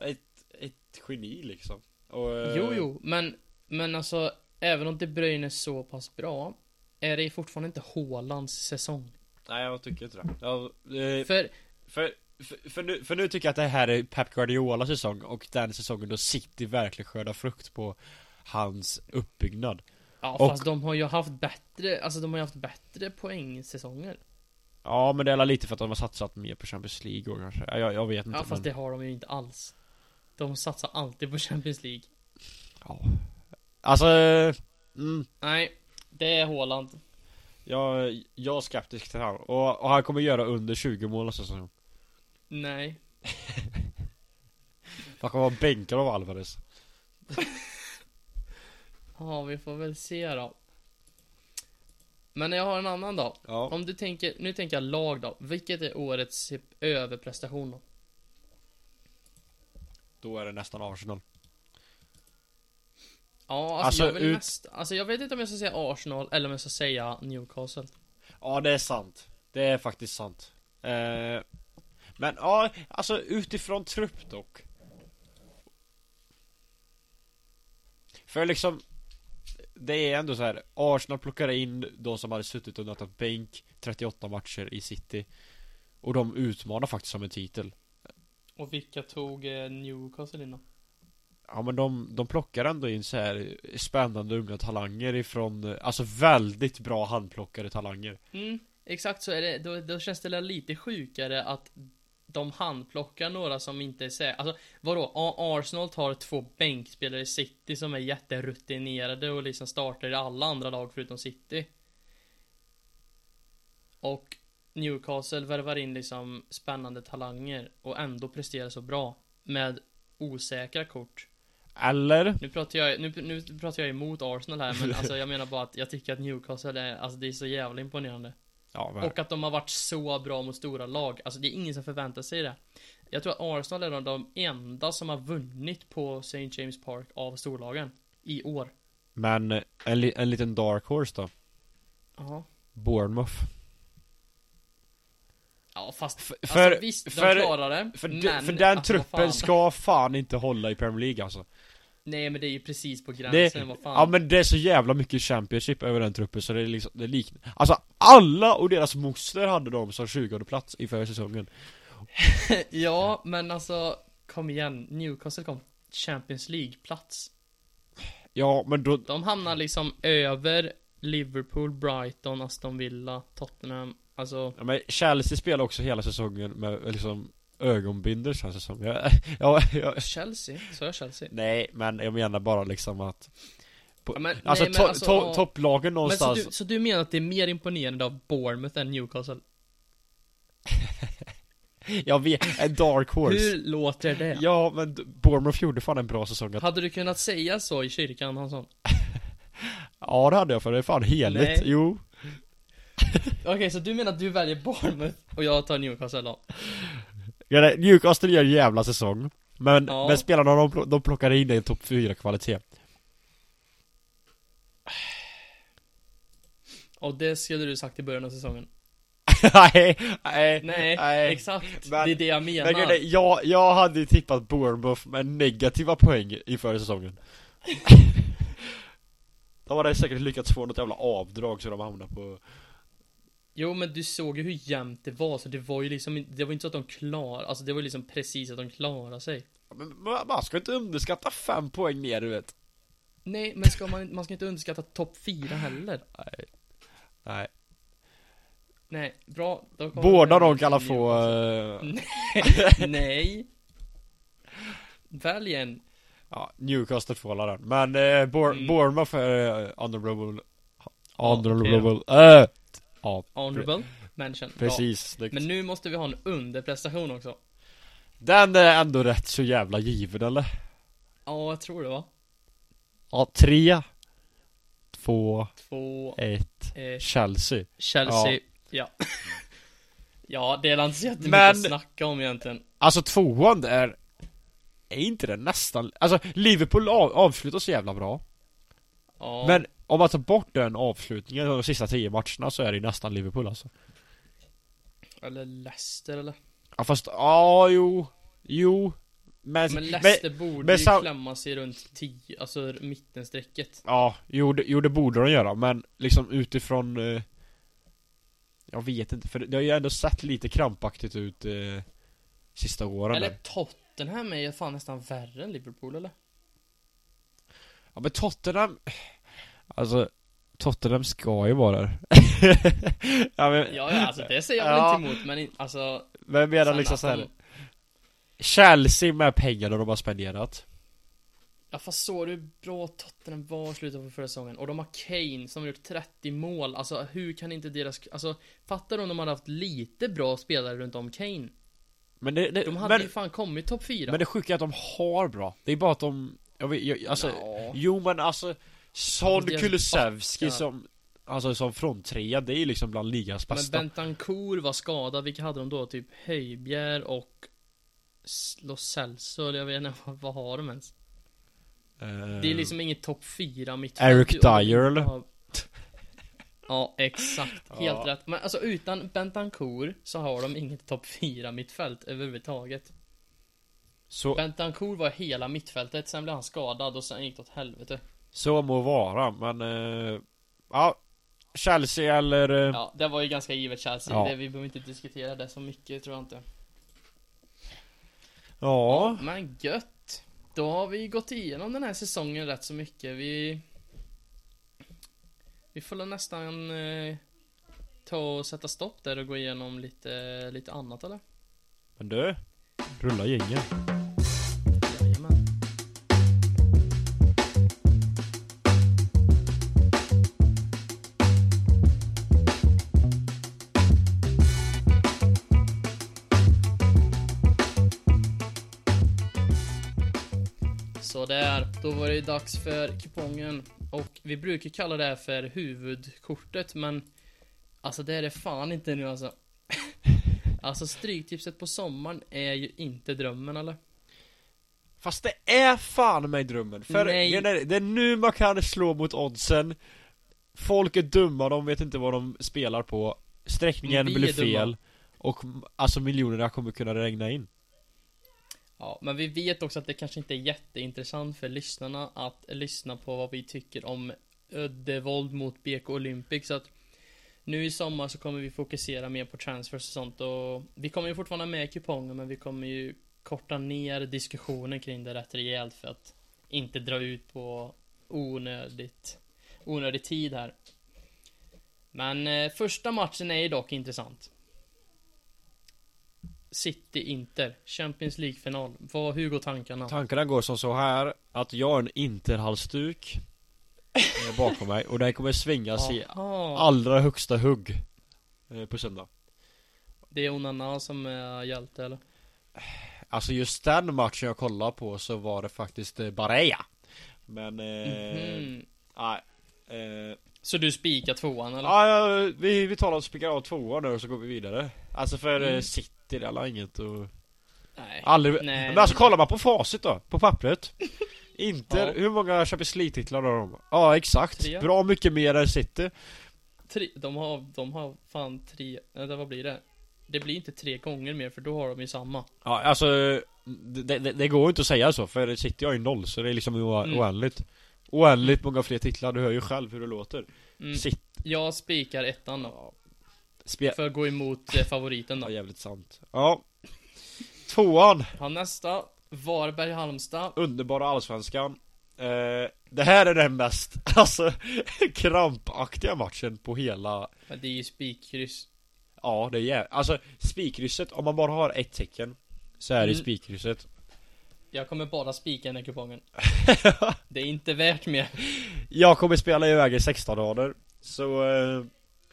Ett, ett geni liksom och, eh, Jo, jo, men, men alltså, även om De Bruyne är så pass bra, är det fortfarande inte Haalands säsong. Nej jag tycker inte det jag, eh, För, för, för, för, nu, för nu tycker jag att det här är Pep Guardiolas säsong och den säsongen då City verkligen skördar frukt på hans uppbyggnad ja Och- fast de har ju haft bättre, alltså de har ju haft bättre poängsäsonger. Ja men det är lite för att de har satsat mer på Champions League och kanske Ja, jag, jag vet inte Ja, fast men, det har de ju inte alls. De satsar alltid på Champions League. ja. Alltså... Mm, Nej, det är Haaland. Jag, jag är skeptisk till honom och, och han kommer göra under 20 mål nästa säsong Nej. Han kommer vara bänkad av Alvarez Ja, vi får väl se då. Men jag har en annan då. Ja Om du tänker, nu tänker jag lag då. Vilket är årets typ överprestation då? Då är det nästan Arsenal Ja, alltså, Alltså, jag vill ut- mest, alltså jag vet inte om jag ska säga Arsenal eller om jag ska säga Newcastle. Ja det är sant Det är faktiskt sant eh, Men ja, alltså utifrån trupp dock För liksom Det är ändå så här. Arsenal plockar in de som hade suttit och nötat bänk 38 matcher i city Och de utmanar faktiskt om en titel Och vilka tog eh, Newcastle in då? Ja men de, de plockar ändå in så här spännande unga talanger ifrån Alltså väldigt bra handplockade talanger Mm, exakt så är det. Då, då känns det lite sjukare att de handplockar några som inte är säkra. Alltså, vadå? Arsenal tar två bänkspelare i City som är jätterutinerade och liksom startar i alla andra lag förutom City. Och Newcastle värvar in liksom spännande talanger och ändå presterar så bra. Med osäkra kort. Eller? Nu pratar jag, nu, nu pratar jag emot Arsenal här men alltså jag menar bara att jag tycker att Newcastle är, alltså det är så jävla imponerande. Ja, men, Och att de har varit så bra mot stora lag. Alltså det är ingen som förväntar sig det. Jag tror att Arsenal är de enda som har vunnit på St. James Park av storlagen. I år. men eh, en, li- en liten dark horse då Ja. Bournemouth Ja fast, alltså för, visst, de för, klarar det. för, men, de, för den alltså, truppen fan. ska fan inte hålla i Premier League alltså Nej men det är ju precis på det, gränsen, vad fan. Ja men det är så jävla mycket Championship över den truppen så det är liksom, det är liknande Alltså alla och deras moster hade de som 20 plats i förra säsongen ja, men alltså, kom igen. Newcastle kom Champions League-plats. Ja men då, De hamnar liksom över Liverpool, Brighton, Aston Villa, Tottenham. Alltså, ja, men Chelsea spelar också hela säsongen med liksom ögonbindel känns det som jag, ja, jag, Chelsea? Så jag Chelsea? Nej men jag menar bara liksom att på, Ja, men- Alltså, nej, to, alltså, to, ja. topplagen Men så någonstans du, så du menar att det är mer imponerande av Bournemouth än Newcastle? Jag vet, en dark horse Hur låter det? Ja men Bournemouth gjorde fan en bra säsong att, Hade du kunnat säga så i kyrkan Hansson? Ja det hade jag för det är fan heligt, Nej. jo Okej, så du menar att du väljer Bournemouth och jag tar Newcastle då? Ja, Newcastle gör en jävla säsong Men, Ja. men spelarna de, de plockar in en topp 4 kvalitet Och det skulle du sagt i början av säsongen? nej, nej, Nej, nej. exakt. Men- det är det jag menar. Men är, jag, jag hade tippat Bournemouth med negativa poäng i förra säsongen De hade säkert lyckats få något jävla avdrag så de hamnade på Jo men du såg ju hur jämnt det var, så det var ju liksom Det var inte så att de klar, alltså det var ju liksom precis att de klarade sig Men man ska inte underskatta fem poäng ner, du vet. Nej, men ska man, man ska inte underskatta topp 4 heller. Nej. Nej. Nej, bra. Båda de kan alla få... Eh, Nej. Välj en. ja, Newcastle får alla den. Men eh, Mm. Bournemouth är uh, honorable... Ja, Honorable... eh, ja, Honorable mention. Precis. snyggt. Men nu måste vi ha en underprestation också. Den är ändå rätt så jävla given, eller? Ja, jag tror det va? Ja, tre, två, Två, ett, eh, Chelsea. Chelsea. Ja. Ja, det är inte så jättemycket Men- att snacka om egentligen. Alltså tvåan är... Är inte det nästan... Alltså Liverpool av, avslutar så jävla bra. Ja. Men om man tar bort den avslutningen de sista tio matcherna så är det ju nästan Liverpool alltså. Eller Leicester eller? Ja fast, ja jo, jo. Men, Men men, Leicester borde men ju sam- klämma sig runt 10, alltså mittenstrecket. ja, jo det, jo det borde de göra men liksom utifrån eh, Jag vet inte för det har ju ändå sett lite krampaktigt ut eh, Sista åren Eller där. Tottenham är ju fan nästan värre än Liverpool eller? Ja men Tottenham Alltså Tottenham ska ju vara där ja, men, Ja, ja alltså det säger jag Ja. inte emot men in, alltså Men menar liksom att så här. de- Chelsea med pengarna de har spenderat Ja fast såg du hur bra Tottenham var i slutet på förra säsongen? Och de har Kane som har gjort 30 mål, alltså hur kan inte deras, alltså Fattar du om de hade haft lite bra spelare runt om Kane? Men det, det De hade men, ju fan kommit topp 4 men det sjuka är att de har bra Det är bara att de jag vet, jag, alltså ja. Jo men alltså Son Kulusevski som Alltså som fronttrea, det är ju liksom bland ligans Men bästa Bentancourt var skadad, vilka hade de då? Typ Höjbjer och Lo Celso, eller jag vet inte, vad, har de ens? Eh, Det är liksom inget topp 4 mittfält Eric Dyer, eller? har- Ja, exakt. Helt Ja. rätt. Men alltså utan Bentancourt så har de inget topp 4 mittfält överhuvudtaget. så, Bentancourt var hela mittfältet, sen blev han skadad och sen gick det åt helvete. Så må vara men eh, Ja Chelsea eller eh, Ja, det var ju ganska givet Chelsea. Ja. Det, vi behöver inte diskutera det så mycket, tror jag inte. Ja Men gött. Då har vi gått igenom den här säsongen rätt så mycket. Vi... Vi får nästan eh, ta och sätta stopp där och gå igenom lite, lite annat eller? Men du Rulla gängen då var det dags för kupongen. Och vi brukar kalla det här för huvudkortet, men Alltså det är det fan inte nu alltså. Alltså stryktipset på sommaren är ju inte drömmen eller? Fast det är fan mig drömmen, för Nej. det är, nu man kan slå mot oddsen Folk är dumma, de vet inte vad de spelar på Sträckningen blir är dumma. fel Och alltså miljonerna kommer kunna regna in Ja, men vi vet också att det kanske inte är jätteintressant för lyssnarna att lyssna på vad vi tycker om eh, Öddevold mot BK Olympic så att nu i sommar så kommer vi fokusera mer på transfers och sånt och vi kommer ju fortfarande med kuponger men vi kommer ju korta ner diskussionen kring det rätt rejält för att inte dra ut på onödigt onödig tid här. Men eh, första matchen är ju dock intressant. City-Inter, Champions League-final. Vad, hur går tankarna? Tankarna går som så här att jag har en interhalsduk eh, bakom mig och den kommer svingas i allra högsta hugg eh, på söndag Det är Onana som är hjälte eller? Alltså just den matchen jag kollade på så var det faktiskt eh, Barea Men, eh, Mhm. nej eh, Så du spikar tvåan eller? Ja, vi, vi talar och spikar av tvåan nu och så går vi vidare Alltså för Mm. Mm. City, det inget och Nej. Aldrig, Nej, men alltså kollar man på facit då, på pappret Inter, Ja. hur många Champions League-titlar har de? Ja exakt, Tre. bra mycket mer än City Tre, de har, de har fan tre, eller vad blir det? Det blir inte tre gånger mer för då har de ju samma. Ja alltså, det, det, det går inte att säga så för City har ju noll så det är liksom o- Mm. oändligt Oändligt många fler titlar, du hör ju själv hur det låter Mm. City Jag spikar ettan då. Ja. Spe- För att gå emot eh, favoriten Ja då. jävligt sant Ja Tvåan Ja, nästa. Varberg-Halmstad. Underbara allsvenskan. Eh, det här är den mest, alltså, krampaktiga matchen på hela Ja, det är ju spikkryss. Ja, det är jä- Alltså, spikkrysset, om man bara har ett tecken Så är det Mm. spikkrysset Jag kommer bara spika den här kupongen. Det är inte värt mer. Jag kommer spela iväg i 16 rader Så, eh,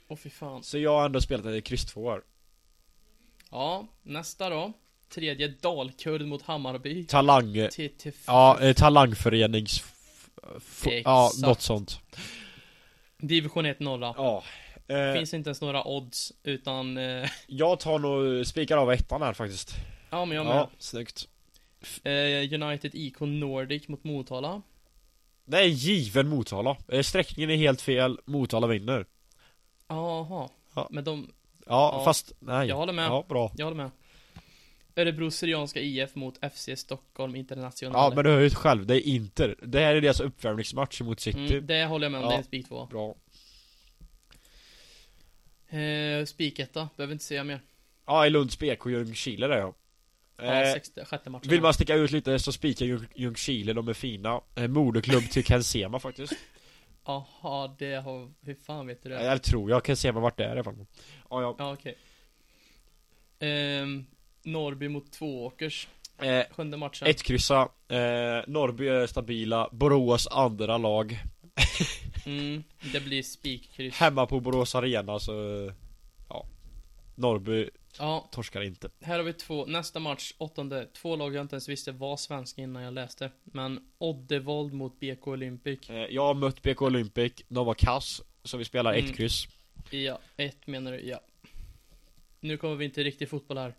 Åh fy fan. så jag har ändå spelat ett kryss två här Ja, nästa då. Tredje Dalkurd mot Hammarby. Talang Ja, eh, talangförenings Ja, något sånt Division 1 norra. Ja eh, Finns inte ens några odds, utan... Eh, Jag tar nog, spikar av ettan här faktiskt ja, men jag med. Ja, snyggt Eh, United IK Nordic mot Motala. Det är en given Motala eh, Sträckningen är helt fel, Motala vinner Jaha. Ja. Men de... Ja, Ja, fast, nej Jag håller med. Ja, bra Jag håller med. Örebro Syrianska IF mot FC Stockholm International. Ja, men du hör ju själv, det är Inter Det här är deras uppvärmningsmatch mot City mm, det håller jag med om, Ja. det är en spik två. Bra Eh, spiketta, behöver inte säga mer. Ja, i Lunds BK Ljungskile där ja. Ja, Eh, sjätte matchen. vill man sticka ut lite så spikar Ljung- Ljungskile, de är fina. Eh, moderklubb till Ken Sema faktiskt. Jaha, det har... Hur fan vet du det? Eh, Eller tror jag, Ken Sema vart det är i alla fall. Ja, ja. Ja, okej. Ehm, Norrby mot Tvååkers. Eh, Sjunde matchen. ett kryssa. Eh, Norrby är stabila. Borås andra lag. Mm, det blir spikkryss. Hemma på Borås Arena så... Norrby Ja, torskar inte. här har vi två. Nästa match, åttonde. Två lag jag inte ens visste var svenska innan jag läste. Men Oddevold mot BK Olympic. Eh, jag har mött BK Olympic. De var kass. Så vi spelar Mm. ett kryss. Ja, ett menar du, ja. Nu kommer vi inte riktigt fotboll här.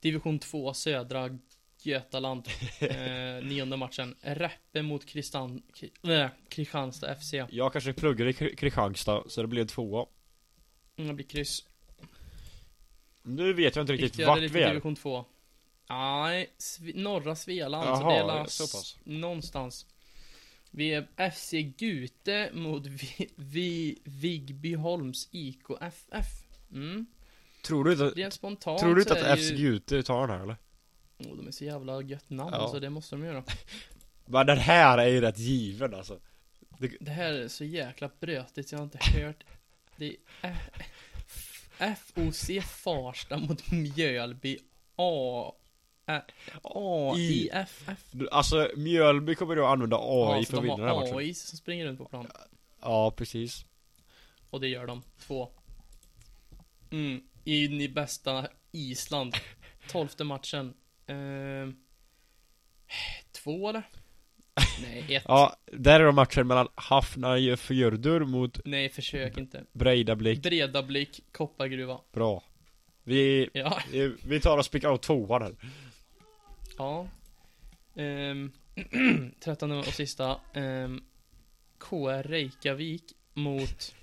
Division 2, södra Götaland. eh, nionde matchen. Räppe mot Kristan, Kri- äh, Kristianstad FC. Jag kanske pluggar i Kri- Kristianstad, så det blir en tvåa. Mm, Det blir kryss. Nu vet jag inte riktigt Viktigare vart vi är. division 2. Nej, norra Svealand. så Jaha, det är la- så pass. någonstans. Vi är FC Gute mot vi, vi, Vigbyholms IKFF. Mm. Tror du inte, Rent spontant tror du så inte är att det FC Gute tar den här eller? Oh, de är så jävla gött namn Ja. så det måste de göra. Men den här är ju rätt given alltså. Det här är så jäkla brötigt så jag har inte hört. Det är FOC Farsta mot Mjölby A... AIFF. Alltså Mjölby kommer då använda AI Ja, för att vinna den här matchen. AI som springer runt på plan. Ja, precis. Och det gör de. Två. Mm. In i bästa Island. Tolfte matchen. Ehm. två eller? Nej, ett. Ja, där är då matchen mellan Hafnarfjörður mot Nej, försök inte. Breidablik. Breda blick, koppargruva. Bra. Vi, Ja. vi tar och spikar av tvåan här. Ja. Um, trettonde och sista. Um, KR Reykjavik mot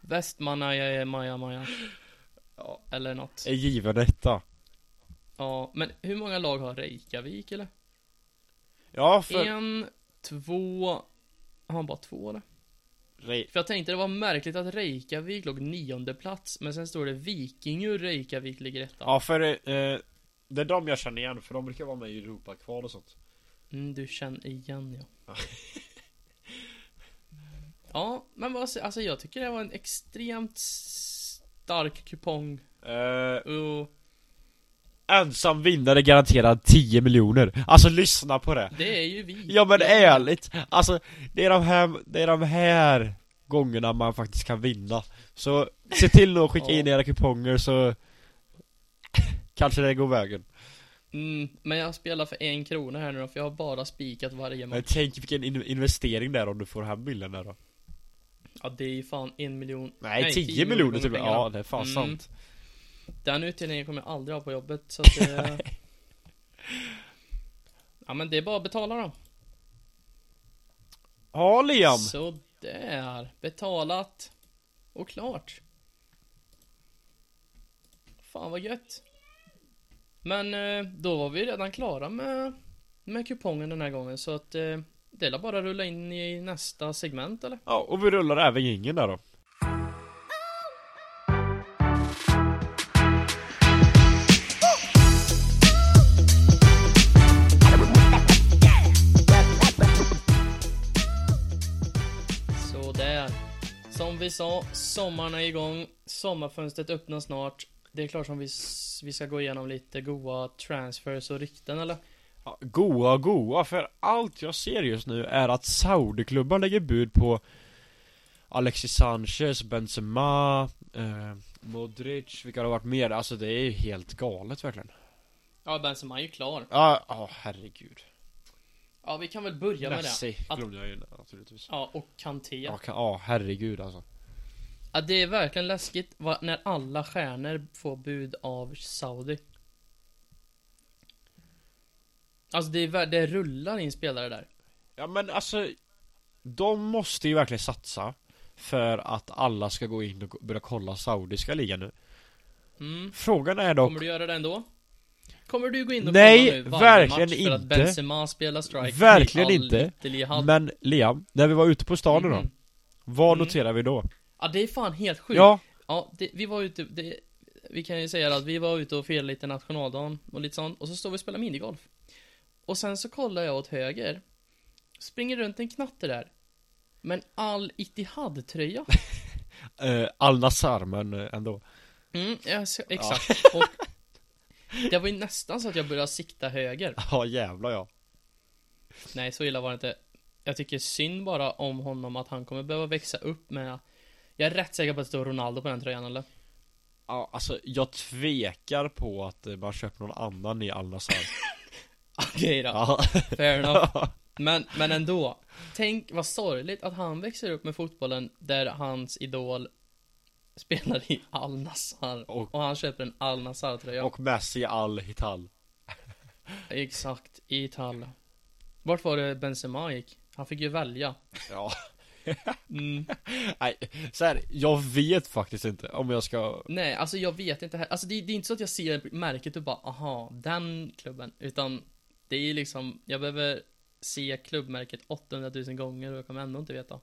Västmannaja Maja Maja. Ja. Eller något. Är given etta. Ja, men hur många lag har Reykjavik eller? Ja, för... En, två, har han bara två eller? Re- För jag tänkte det var märkligt att Reykjavik låg nionde plats, men sen står det Vikingur Reykjavik ligger etta. Ja, för eh, det är de jag känner igen, för de brukar vara med i Europakval och sånt. Mm, du känner igen ja. ja, men vad alltså jag tycker det var en extremt stark kupong. Eh, Och ensam vinnare garanterad 10 miljoner. Alltså lyssna på det. det är ju vi. Ja men ärligt, alltså det är de här, det är de här gångerna man faktiskt kan vinna. Så se till att skicka in era kuponger så kanske det går vägen. Mm, men jag spelar för en krona här nu då, för jag har bara spikat varje Men match. tänk vilken in- investering där om du får hem bilden där då. Ja, det är ju fan en miljon. Nej, 10, miljoner typ. pengar. Ja, det är fan Mm. sant. Den utdelningen kommer jag aldrig ha på jobbet, så att det... Ja men det är bara att betala då. Ja, Liam. Så där, betalat. Och klart. Fan vad gött. Men eh, då var vi redan klara med, med kupongen den här gången, så att eh, det är bara att rulla in i nästa segment eller? Ja, och vi rullar även ingen där då. Vi sa, sommaren är igång. Sommarfönstret öppnar snart. Det är klart som vi, vi ska gå igenom lite goa transfers och rykten eller? Ja, goa, goa, för allt jag ser just nu är att Saudiklubbar lägger bud på Alexis Sanchez, Benzema, eh, Modric, vilka har varit mer? Alltså det är ju helt galet verkligen Ja, Benzema är ju klar. Ja, ja herregud Ja, vi kan väl börja med det. Messi glömde jag ju naturligtvis Ja, och Kanté. Ja, kan, ja herregud alltså Ja, det är verkligen läskigt när alla stjärnor får bud av Saudi. Alltså det, är, det rullar in spelare där. Ja men alltså De måste ju verkligen satsa För att alla ska gå in och börja kolla Saudiska ligan nu Mm. Frågan är dock Kommer du göra det ändå? Kommer du gå in och Nej, kolla nu varje verkligen match för att inte. Benzema spelar strike? Verkligen inte. Men Liam, när vi var ute på stan Mhm. då Vad Mm. noterar vi då? Ja, det är fan helt sjukt. Ja, Ja, det, vi var ute, det, vi kan ju säga att vi var ute och firade lite nationaldagen och lite sånt, och så står vi och spelar minigolf. Och sen så kollar jag åt höger, springer runt en knatte där. Men all Ittihad-tröja. eh, Al Nassar men eh, ändå Mm, ja, så- exakt. Och det var ju nästan så att jag började sikta höger. Ja jävlar ja Nej, så illa var det inte. Jag tycker synd bara om honom att han kommer behöva växa upp med Jag är rätt säker på att det står Ronaldo på den tröjan eller? Ja alltså jag tvekar på att eh, man köper någon annan i Al Nassar Okej då, Ja fair enough. Men, men ändå. Tänk vad sorgligt att han växer upp med fotbollen där hans idol spelar i Al Nassr Och- och, han köper en Al Nassr tröja. Och Messi Al Hital Exakt, i Italien. Vart var det Benzema gick? Han fick ju välja. Ja Mm. Nej, så här, jag vet faktiskt inte om jag ska Nej, alltså jag vet inte här. Alltså det, det är inte så att jag ser märket och bara aha, den klubben. Utan det är liksom, jag behöver se klubbmärket 800 000 gånger och jag kommer ändå inte veta.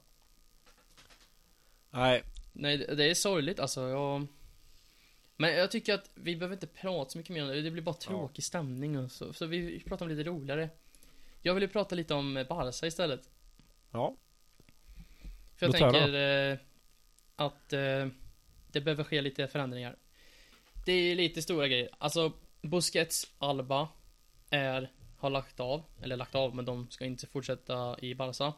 Nej, Nej, det det är sorgligt alltså. Jag... Men jag tycker att vi behöver inte prata så mycket mer om det. Det blir bara tråkig stämning och så. Så vi pratar om lite roligare. Jag vill ju prata lite om Barca istället. ja För jag Låt tänker eh, att eh, det behöver ske lite förändringar. Det är lite stora grejer. Alltså, Busquets, Alba är, har lagt av. Eller lagt av, men de ska inte fortsätta i Barca.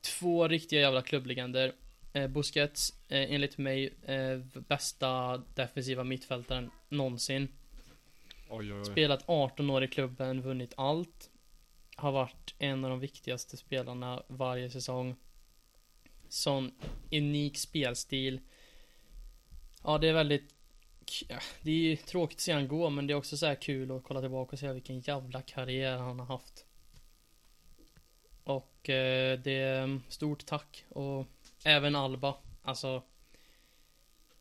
Två riktiga jävla klubblegender. Eh, Busquets, eh, enligt mig, eh, bästa defensiva mittfältaren någonsin. Oj oj oj Spelat 18 år i klubben, vunnit allt. Har varit en av de viktigaste spelarna varje säsong. Sån unik spelstil. Ja, det är väldigt... Det är ju tråkigt att se han gå, men det är också så här kul att kolla tillbaka och se vilken jävla karriär han har haft. Och eh, det är mm, stort tack. Och även Alba. Alltså...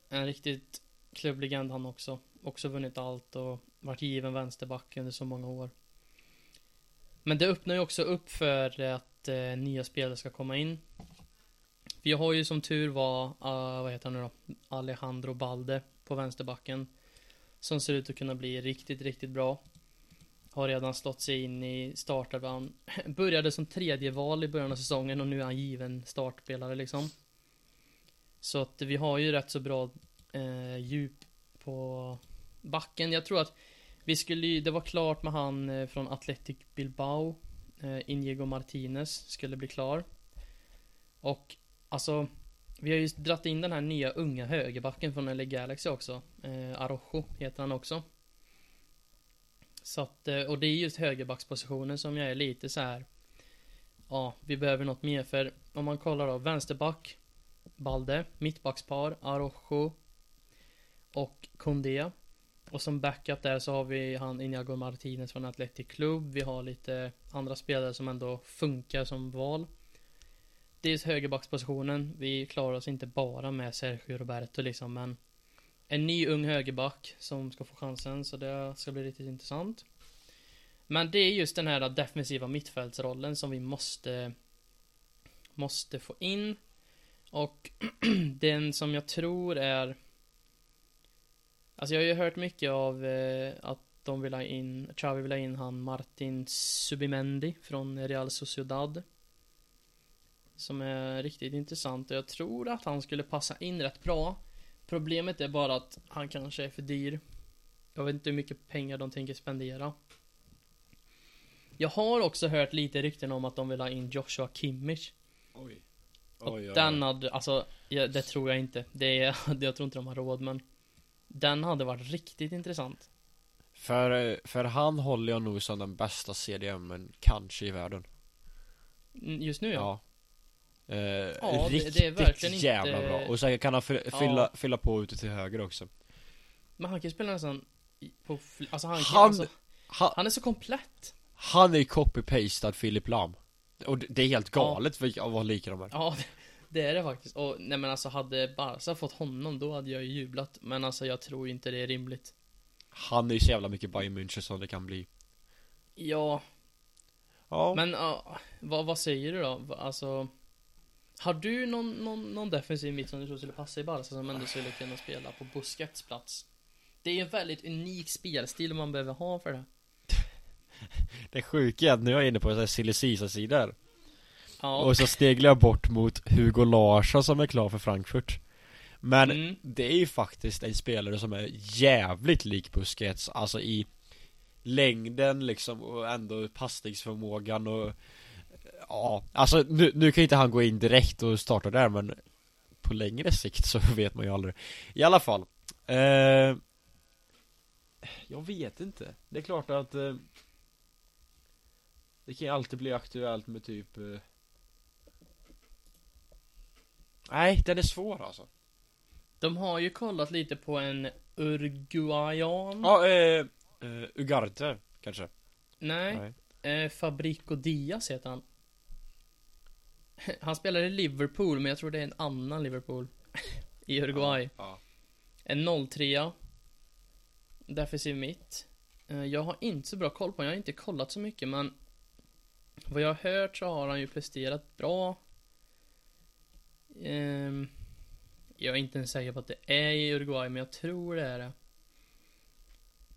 En riktigt klubblegend han också. Också vunnit allt och varit given vänsterback under så många år. Men det öppnar ju också upp för att eh, nya spelare ska komma in. Vi har ju som tur var, uh, vad heter han nu då? Alejandro Balde på vänsterbacken. Som ser ut att kunna bli riktigt, riktigt bra. Har redan slått sig in i startelvan. Började som tredje val i början av säsongen och nu är han given startspelare liksom. Så att vi har ju rätt så bra eh, djup på backen. Jag tror att vi skulle ju, det var klart med han eh, från Athletic Bilbao. Eh, Inigo Martinez skulle bli klar. Och alltså, vi har ju dratt in den här nya unga högerbacken från LA Galaxy också. Eh, Arojo heter han också. Så att, eh, och det är just högerbackspositionen som jag är lite så här. Ja, vi behöver något mer för om man kollar då, vänsterback Balde, mittbackspar, Arojo och Kondea. Och som backup där så har vi han Inigo Martinez från Atletic Club. Vi har lite andra spelare som ändå funkar som val. Dels högerbackspositionen. Vi klarar oss inte bara med Sergio Roberto liksom, men en ny ung högerback som ska få chansen, så det ska bli riktigt intressant. Men det är just den här defensiva mittfältsrollen som vi måste måste få in. Och den som jag tror är Alltså jag har ju hört mycket av eh, att de vill ha in, Xavi vill ha in han Martin Subimendi från Real Sociedad. Som är riktigt intressant och jag tror att han skulle passa in rätt bra. Problemet är bara att han kanske är för dyr. Jag vet inte hur mycket pengar de tänker spendera. Jag har också hört lite rykten om att de vill ha in Joshua Kimmich. Oj. Och Oj, oj, den hade, alltså, ja, det tror jag inte. Det är, jag tror inte de har råd men Den hade varit riktigt intressant. För, för han håller jag nog som den bästa CDMen kanske i världen. Mm, Just nu ja. Ja. Eh, Ja, riktigt det är verkligen jävla inte- bra. Och sen kan han fy- Ja. fylla, fylla på ute till höger också. Men han kan ju spela nästan på, alltså han kan, Han- alltså, Han, han är så komplett. han är copy-pastad Philip Lam. Och det det är helt galet för vad lika de är. Ja, det, det är det faktiskt. Och nej men alltså hade Barca fått honom då hade jag ju jublat. Men alltså jag tror inte det är rimligt. Han är ju så jävla mycket Bayern München som det kan bli. Ja, Ja. men ja, vad, vad säger du då? Alltså Har du någon, någon, någon defensiv mitt som du tror skulle passa i Barca som ändå skulle kunna spela på Busquets plats? Det är ju en väldigt unik spelstil man behöver ha för det. Det sjuka är att nu är jag inne på så här silly sidor Ja, Och så sneglar jag bort mot Hugo Larsson som är klar för Frankfurt Men Mm. det är ju faktiskt en spelare som är jävligt lik Busquets Alltså i längden liksom och ändå passningsförmågan och Ja, alltså nu, nu kan inte han gå in direkt och starta där men På längre sikt så vet man ju aldrig. I alla fall eh, Jag vet inte. Det är klart att eh, Det kan ju alltid bli aktuellt med typ eh, Nej, den är svår alltså. De har ju kollat lite på en Uruguayan. Ja, eh, eh, Ugarte kanske. Nej, Eh, Fabrico Diaz heter han. Han spelar i Liverpool, men jag tror det är en annan Liverpool. I Uruguay. Ja, En 03 Defensiv mitt. Eh, Jag har inte så bra koll på honom, jag har inte kollat så mycket men Vad jag har hört så har han ju presterat bra. Ehm, Jag är inte ens säker på att det är i Uruguay, men jag tror det är det.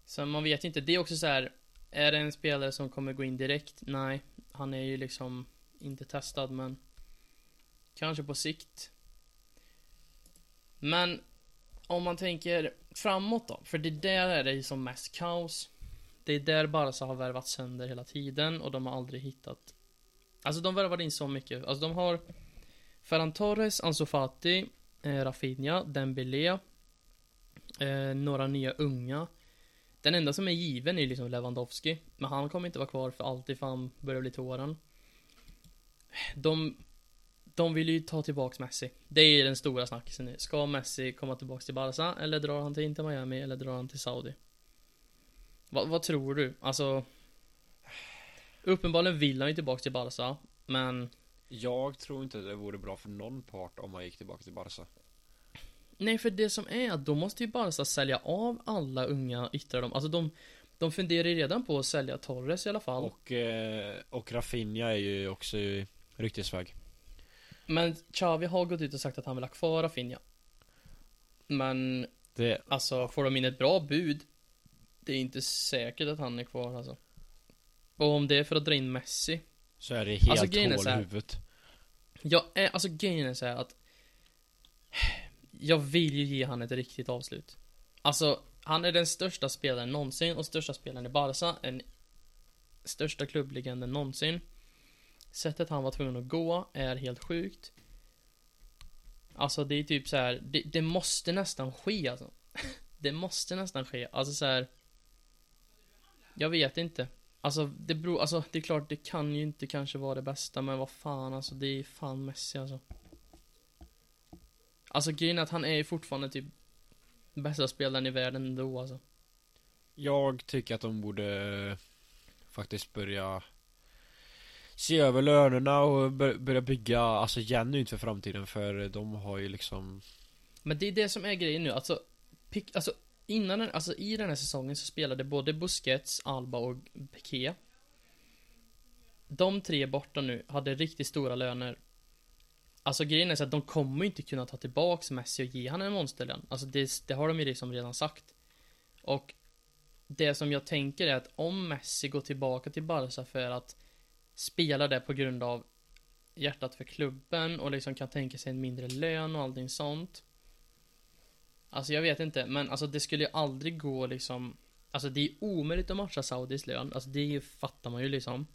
Så man vet inte, det är också så här. Är det en spelare som kommer gå in direkt? Nej, han är ju liksom inte testad men Kanske på sikt. Men om man tänker framåt då, för det där är det ju som mest kaos. Det är där Barca har värvat sönder hela tiden och de har aldrig hittat Alltså de värvade in så mycket, alltså de har Ferran Torres, Ansu Fati, eh, Rafinha, Dembélé eh, Några nya unga Den enda som är given är liksom Lewandowski Men han kommer inte vara kvar för alltid för han börjar bli till åren De de vill ju ta tillbaks Messi. Det är den stora snackisen nu. Ska Messi komma tillbaks till Barca eller drar han till Inter Miami eller drar han till Saudi? Vad, vad tror du? Alltså Uppenbarligen vill han ju tillbaks till Barca Men Jag tror inte det vore bra för någon part om man gick tillbaka till Barca. Nej för det som är att då måste ju Barca sälja av alla unga yttrar de Alltså de De funderar ju redan på att sälja Torres i alla fall. Och, eh, och Rafinha är ju också i ryktesväg Men Xavi har gått ut och sagt att han vill ha kvar Rafinha. Men Det, Alltså får de in ett bra bud Det är inte säkert att han är kvar alltså. Och om det är för att dra in Messi så är det helt Alltså, grejen är hål i huvudet. Jag är, alltså grejen är så att Jag vill ju ge han ett riktigt avslut. Alltså Han är den största spelaren någonsin och största spelaren i Barca En Största klubblegenden någonsin Sättet han var tvungen att gå är helt sjukt. Alltså det är typ så här, det, det måste nästan ske alltså. Det måste nästan ske, alltså så här. Jag vet inte. Alltså det beror, alltså det är klart det kan ju inte kanske vara det bästa men vad fan alltså det är fan Messi alltså. Alltså grejen är att han är ju fortfarande typ Bästa spelaren i världen ändå alltså. Jag tycker att de borde Faktiskt börja Se över lönerna och bör- börja bygga Alltså genuint för framtiden för de har ju liksom Men det är det som är grejen nu, alltså pick, Alltså innan den, alltså i den här säsongen så spelade både Busquets, Alba och Piqué. De tre borta nu hade riktigt stora löner. Alltså grejen är så att de kommer ju inte kunna ta tillbaks Messi och ge han en monsterlön Alltså det, det har de ju liksom redan sagt. Och Det som jag tänker är att om Messi går tillbaka till Barca för att Spela det på grund av hjärtat för klubben och liksom kan tänka sig en mindre lön och allting sånt. Alltså jag vet inte, men alltså det skulle ju aldrig gå liksom Alltså det är omöjligt att matcha Saudis lön, alltså det fattar man ju liksom.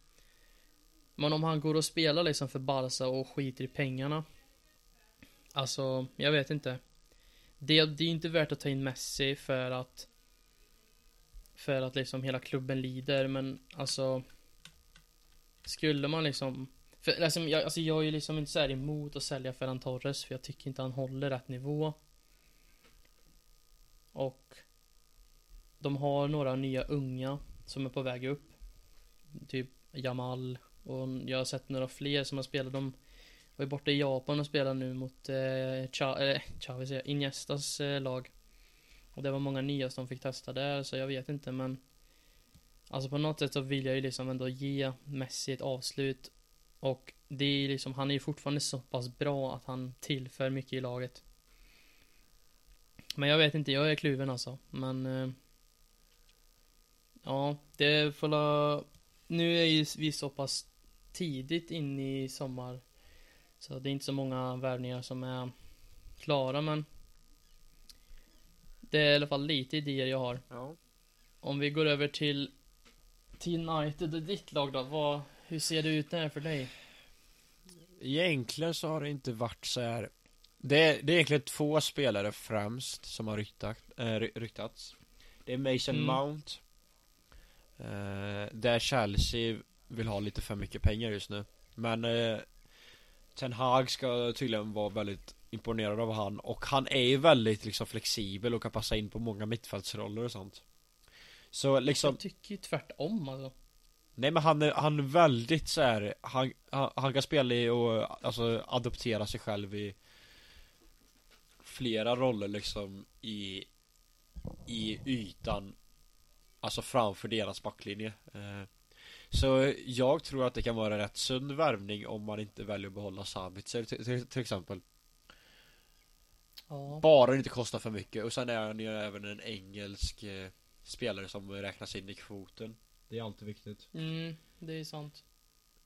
Men om han går och spelar liksom för Barca och skiter i pengarna. Alltså, jag vet inte. Det, det är inte värt att ta in Messi för att För att liksom hela klubben lider men alltså skulle man liksom för, alltså, jag, alltså jag är ju liksom inte så här emot att sälja Ferran Torres för jag tycker inte han håller rätt nivå Och De har några nya unga som är på väg upp Typ Jamal och jag har sett några fler som har spelat de var ju borta i Japan och spelade nu mot eh, Cha eh, Chavez, Iniestas eh, lag. Och det var många nya som fick testa där, så jag vet inte men Alltså på något sätt så vill jag ju liksom ändå ge Messi ett avslut. Och det är liksom, han är ju fortfarande så pass bra att han tillför mycket i laget. Men jag vet inte, jag är kluven alltså, men eh, Ja, det får la Nu är ju vi så pass tidigt in i sommar. Så det är inte så många värvningar som är klara men Det är i alla fall lite idéer jag har. Ja. Om vi går över till Till United och ditt lag då, vad, hur ser det ut där för dig? Egentligen så har det inte varit så här. Det är, det är egentligen två spelare främst som har ryktat, äh, ryktats. Det är Mason Mm. Mount. Eh, där Chelsea vill ha lite för mycket pengar just nu. Men eh, Ten Hag ska tydligen vara väldigt imponerad av han och han är ju väldigt liksom flexibel och kan passa in på många mittfältsroller och sånt. Så liksom Jag tycker ju tvärtom alltså. Nej men han är, han är väldigt så här, han, han, han kan spela i och alltså adoptera sig själv i Flera roller liksom i I ytan Alltså framför deras backlinje. Eh, Så jag tror att det kan vara en rätt sund värvning om man inte väljer att behålla Sabitzer till, till, till exempel. Ja, Bara det inte kostar för mycket. Och sen är han ju även en engelsk eh, Spelare som räknas in i kvoten. Det är alltid viktigt. Mm, det är sant.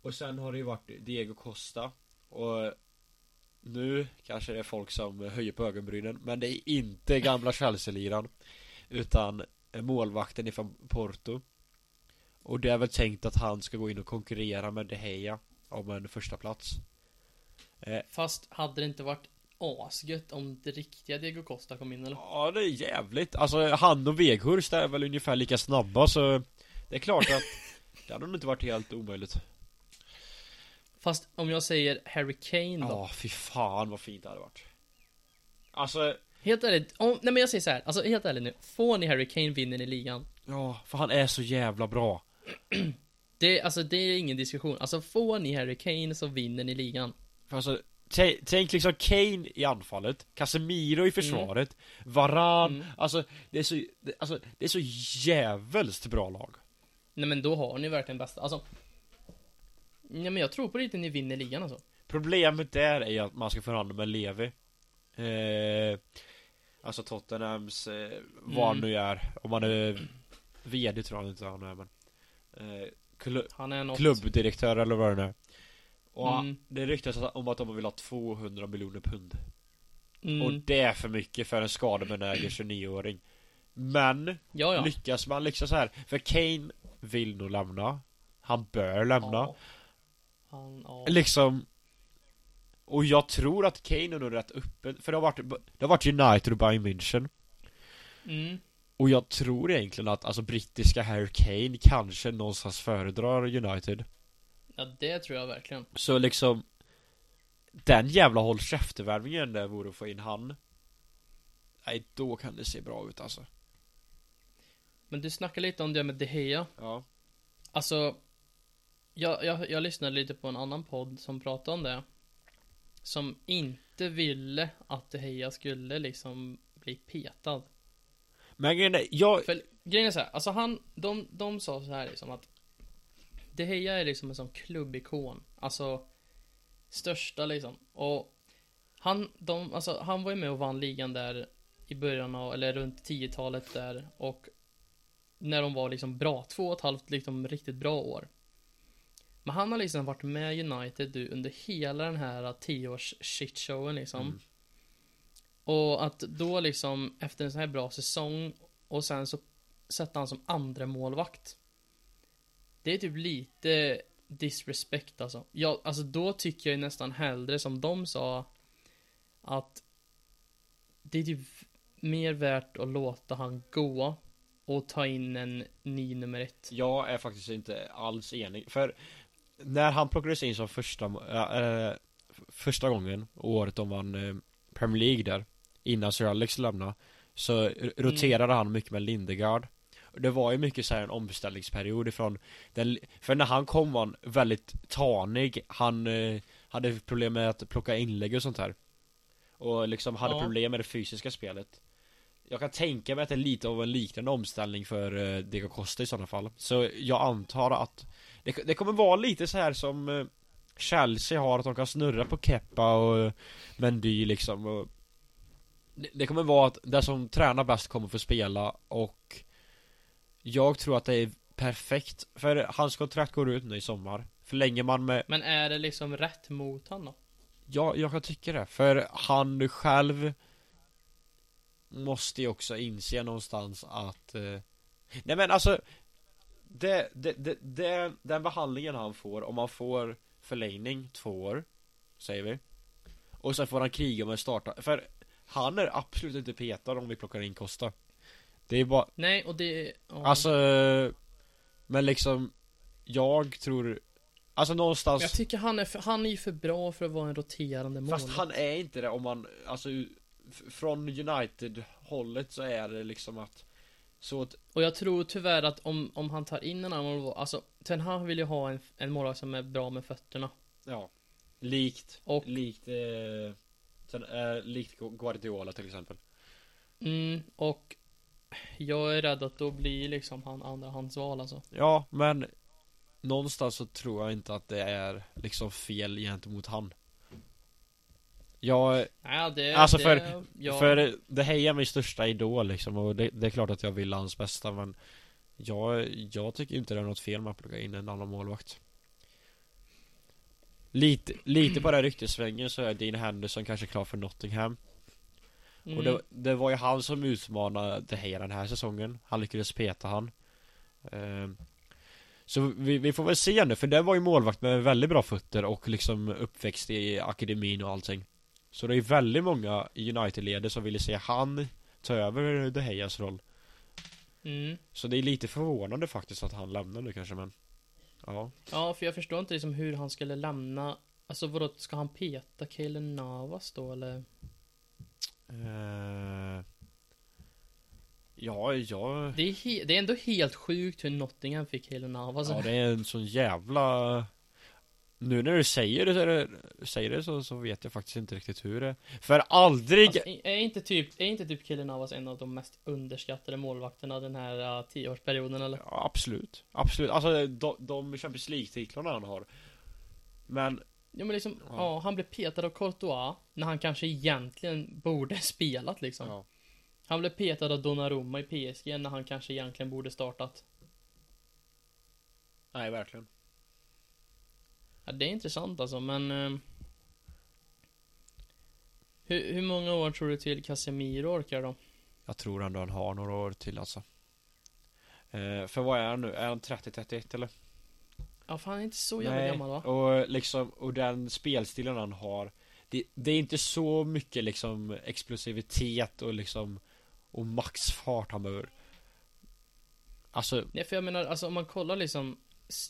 Och sen har det ju varit Diego Costa. Och Nu kanske det är folk som höjer på ögonbrynen Men det är inte gamla Chelsea-liran Utan målvakten ifrån Porto. Och det är väl tänkt att han ska gå in och konkurrera med De Gea Om en första plats. Eh, Fast hade det inte varit asgött om det riktiga Diego Costa kom in eller? Ja det är jävligt. Alltså han och Weghurst är väl ungefär lika snabba så Det är klart att Det hade nog inte varit helt omöjligt. Fast om jag säger Harry Kane då? Ja fy fan vad fint det hade varit. Alltså Helt ärligt, om, nej men jag säger så här, alltså helt ärligt nu, får ni Harry Kane vinner ni ligan? Ja, för han är så jävla bra. Det, alltså det är ingen diskussion, alltså får ni Harry Kane så vinner ni ligan. För alltså Tänk liksom Kane i anfallet Casemiro i försvaret Varan Mm. Alltså det är så det, Alltså det är så jävligt bra lag. Nej men då har ni verkligen bästa, alltså. Nej men jag tror på riktigt ni vinner ligan alltså. Problemet där är ju att man ska förhandla med Levi. Eh, Alltså Tottenhams eh, Vad han Mm. nu är. Om man är VD tror jag inte han är men eh, klu- Han är något Klubbdirektör eller vad det nu är Och Mm. det ryktas om att de vill ha 200 miljoner pund mm. Och det är för mycket för en skadebenägen 29-åring Men Ja ja lyckas man liksom så här För Kane vill nog lämna Han bör lämna Ja. Han. Liksom Och jag tror att Kane är nog rätt öppen För det har varit Det har varit United och Bayern München Mm. Och jag tror egentligen att alltså brittiska Harry Kane kanske någonstans föredrar United Ja det tror jag verkligen. Så liksom Den jävla håll käften-värvningen där vore att få in han. Nej då kan det se bra ut alltså. Men du snackar lite om det med De Gea. Ja. Alltså jag, jag, jag lyssnade lite på en annan podd som pratade om det. Som inte ville att De Gea skulle liksom bli petad. Men grejen är, jag För grejen är så här, alltså han, de, de sa så här liksom att De Gea är liksom en sån klubbikon Alltså Största liksom Och Han, de, alltså han var ju med och vann ligan där I början av, eller runt 10-talet där och När de var liksom bra, två och ett halvt liksom riktigt bra år Men han har liksom varit med United du, under hela den här 10-års shitshowen liksom. Mm. Och att då liksom efter en sån här bra säsong och sen så sätter han som andra målvakt. Det är typ lite disrespect alltså. Ja, alltså då tycker jag nästan hellre som de sa att det är typ mer värt att låta han gå och ta in en ny nummer ett. Jag är faktiskt inte alls enig, för när han plockades in som första, äh, första gången, året de vann äh, Premier League där, innan Sir Alex lämnade, så roterade mm. han mycket med Lindegard. Det var ju mycket så här en omställningsperiod ifrån den, för när han kom var han väldigt tanig, han eh, hade problem med att plocka inlägg och sånt här. Och liksom hade ja. problem med det fysiska spelet. Jag kan tänka mig att det är lite av en liknande omställning för eh, Diego Costa i sådana fall. Så jag antar att det, det kommer vara lite så här som eh, Chelsea har, att de kan snurra på Keppa och Mendy liksom och det, det kommer vara att den som tränar bäst kommer få spela och Jag tror att det är perfekt För hans kontrakt går ut nu i sommar Förlänger man med Men är det liksom rätt mot honom? Ja, jag kan tycka det, för han själv Måste ju också inse någonstans att eh, Nej men alltså det, det, det, det, Den behandlingen han får, om han får förlängning två år Säger vi Och sen får han kriga med starta, för Han är absolut inte petad om vi plockar in Costa Det är bara Nej och det ja. Alltså Men liksom Jag tror Alltså någonstans Jag tycker han är för, han är ju för bra för att vara en roterande målvakt Fast han är inte det om man Alltså Från United hållet så är det liksom att så att Och jag tror tyvärr att om, om han tar in en annan målvakt Alltså Ten Hag vill ju ha en, en målvakt som är bra med fötterna. Ja. Likt och, Likt eh, sen, eh, Likt Guardiola till exempel. Mm och Jag är rädd att då blir liksom han andra hans val alltså. Ja men Någonstans så tror jag inte att det är liksom fel gentemot han. Jag ja, det, Alltså det, för, ja. för det här är min största idol liksom och det, det, är klart att jag vill hans bästa men jag, jag tycker inte det är något fel med att plocka in en annan målvakt. Lite, lite på den ryktesvängen så är Dean Henderson kanske klar för Nottingham mm. Och det, det, var ju han som utmanade det här den här säsongen Han lyckades peta han ehm, så vi, vi, får väl se nu, för det var ju målvakt med väldigt bra fötter och liksom uppväxt i akademin och allting Så det är väldigt många i United-ledet som ville se han ta över De Hejas roll mm. Så det är lite förvånande faktiskt att han lämnar nu kanske men Ja Ja, för jag förstår inte liksom hur han skulle lämna Alltså vadå, ska han peta Kaelen Navas då eller? Uh... Ja, ja det är, det är ändå helt sjukt hur Nottingham fick Halo Navas Ja, det är en sån jävla Nu när du säger det, säger det så, så vet jag faktiskt inte riktigt hur det är För aldrig alltså, är inte typ, är inte typ Kaeli Navas en av de mest underskattade målvakterna den här uh, tioårsperioden eller? Ja, absolut. Absolut, alltså de, de Champions League-titlarna han har. Men Ja men liksom, ja. ja. han blev petad av Courtois När han kanske egentligen borde spelat liksom ja. Han blev petad av Donnarumma i PSG när han kanske egentligen borde startat. Nej, verkligen. Ja, det är intressant alltså, men... Eh, hur, hur många år tror du till Casemiro orkar då? Jag tror ändå han har några år till alltså. Eh, för vad är han nu? Är han 30-31 eller? Ja, för han är inte så jävla Nej, gammal va? och liksom, och den spelstilen han har det, det, är inte så mycket liksom explosivitet och liksom och maxfart han behöver. Alltså. Nej, för jag menar, alltså om man kollar liksom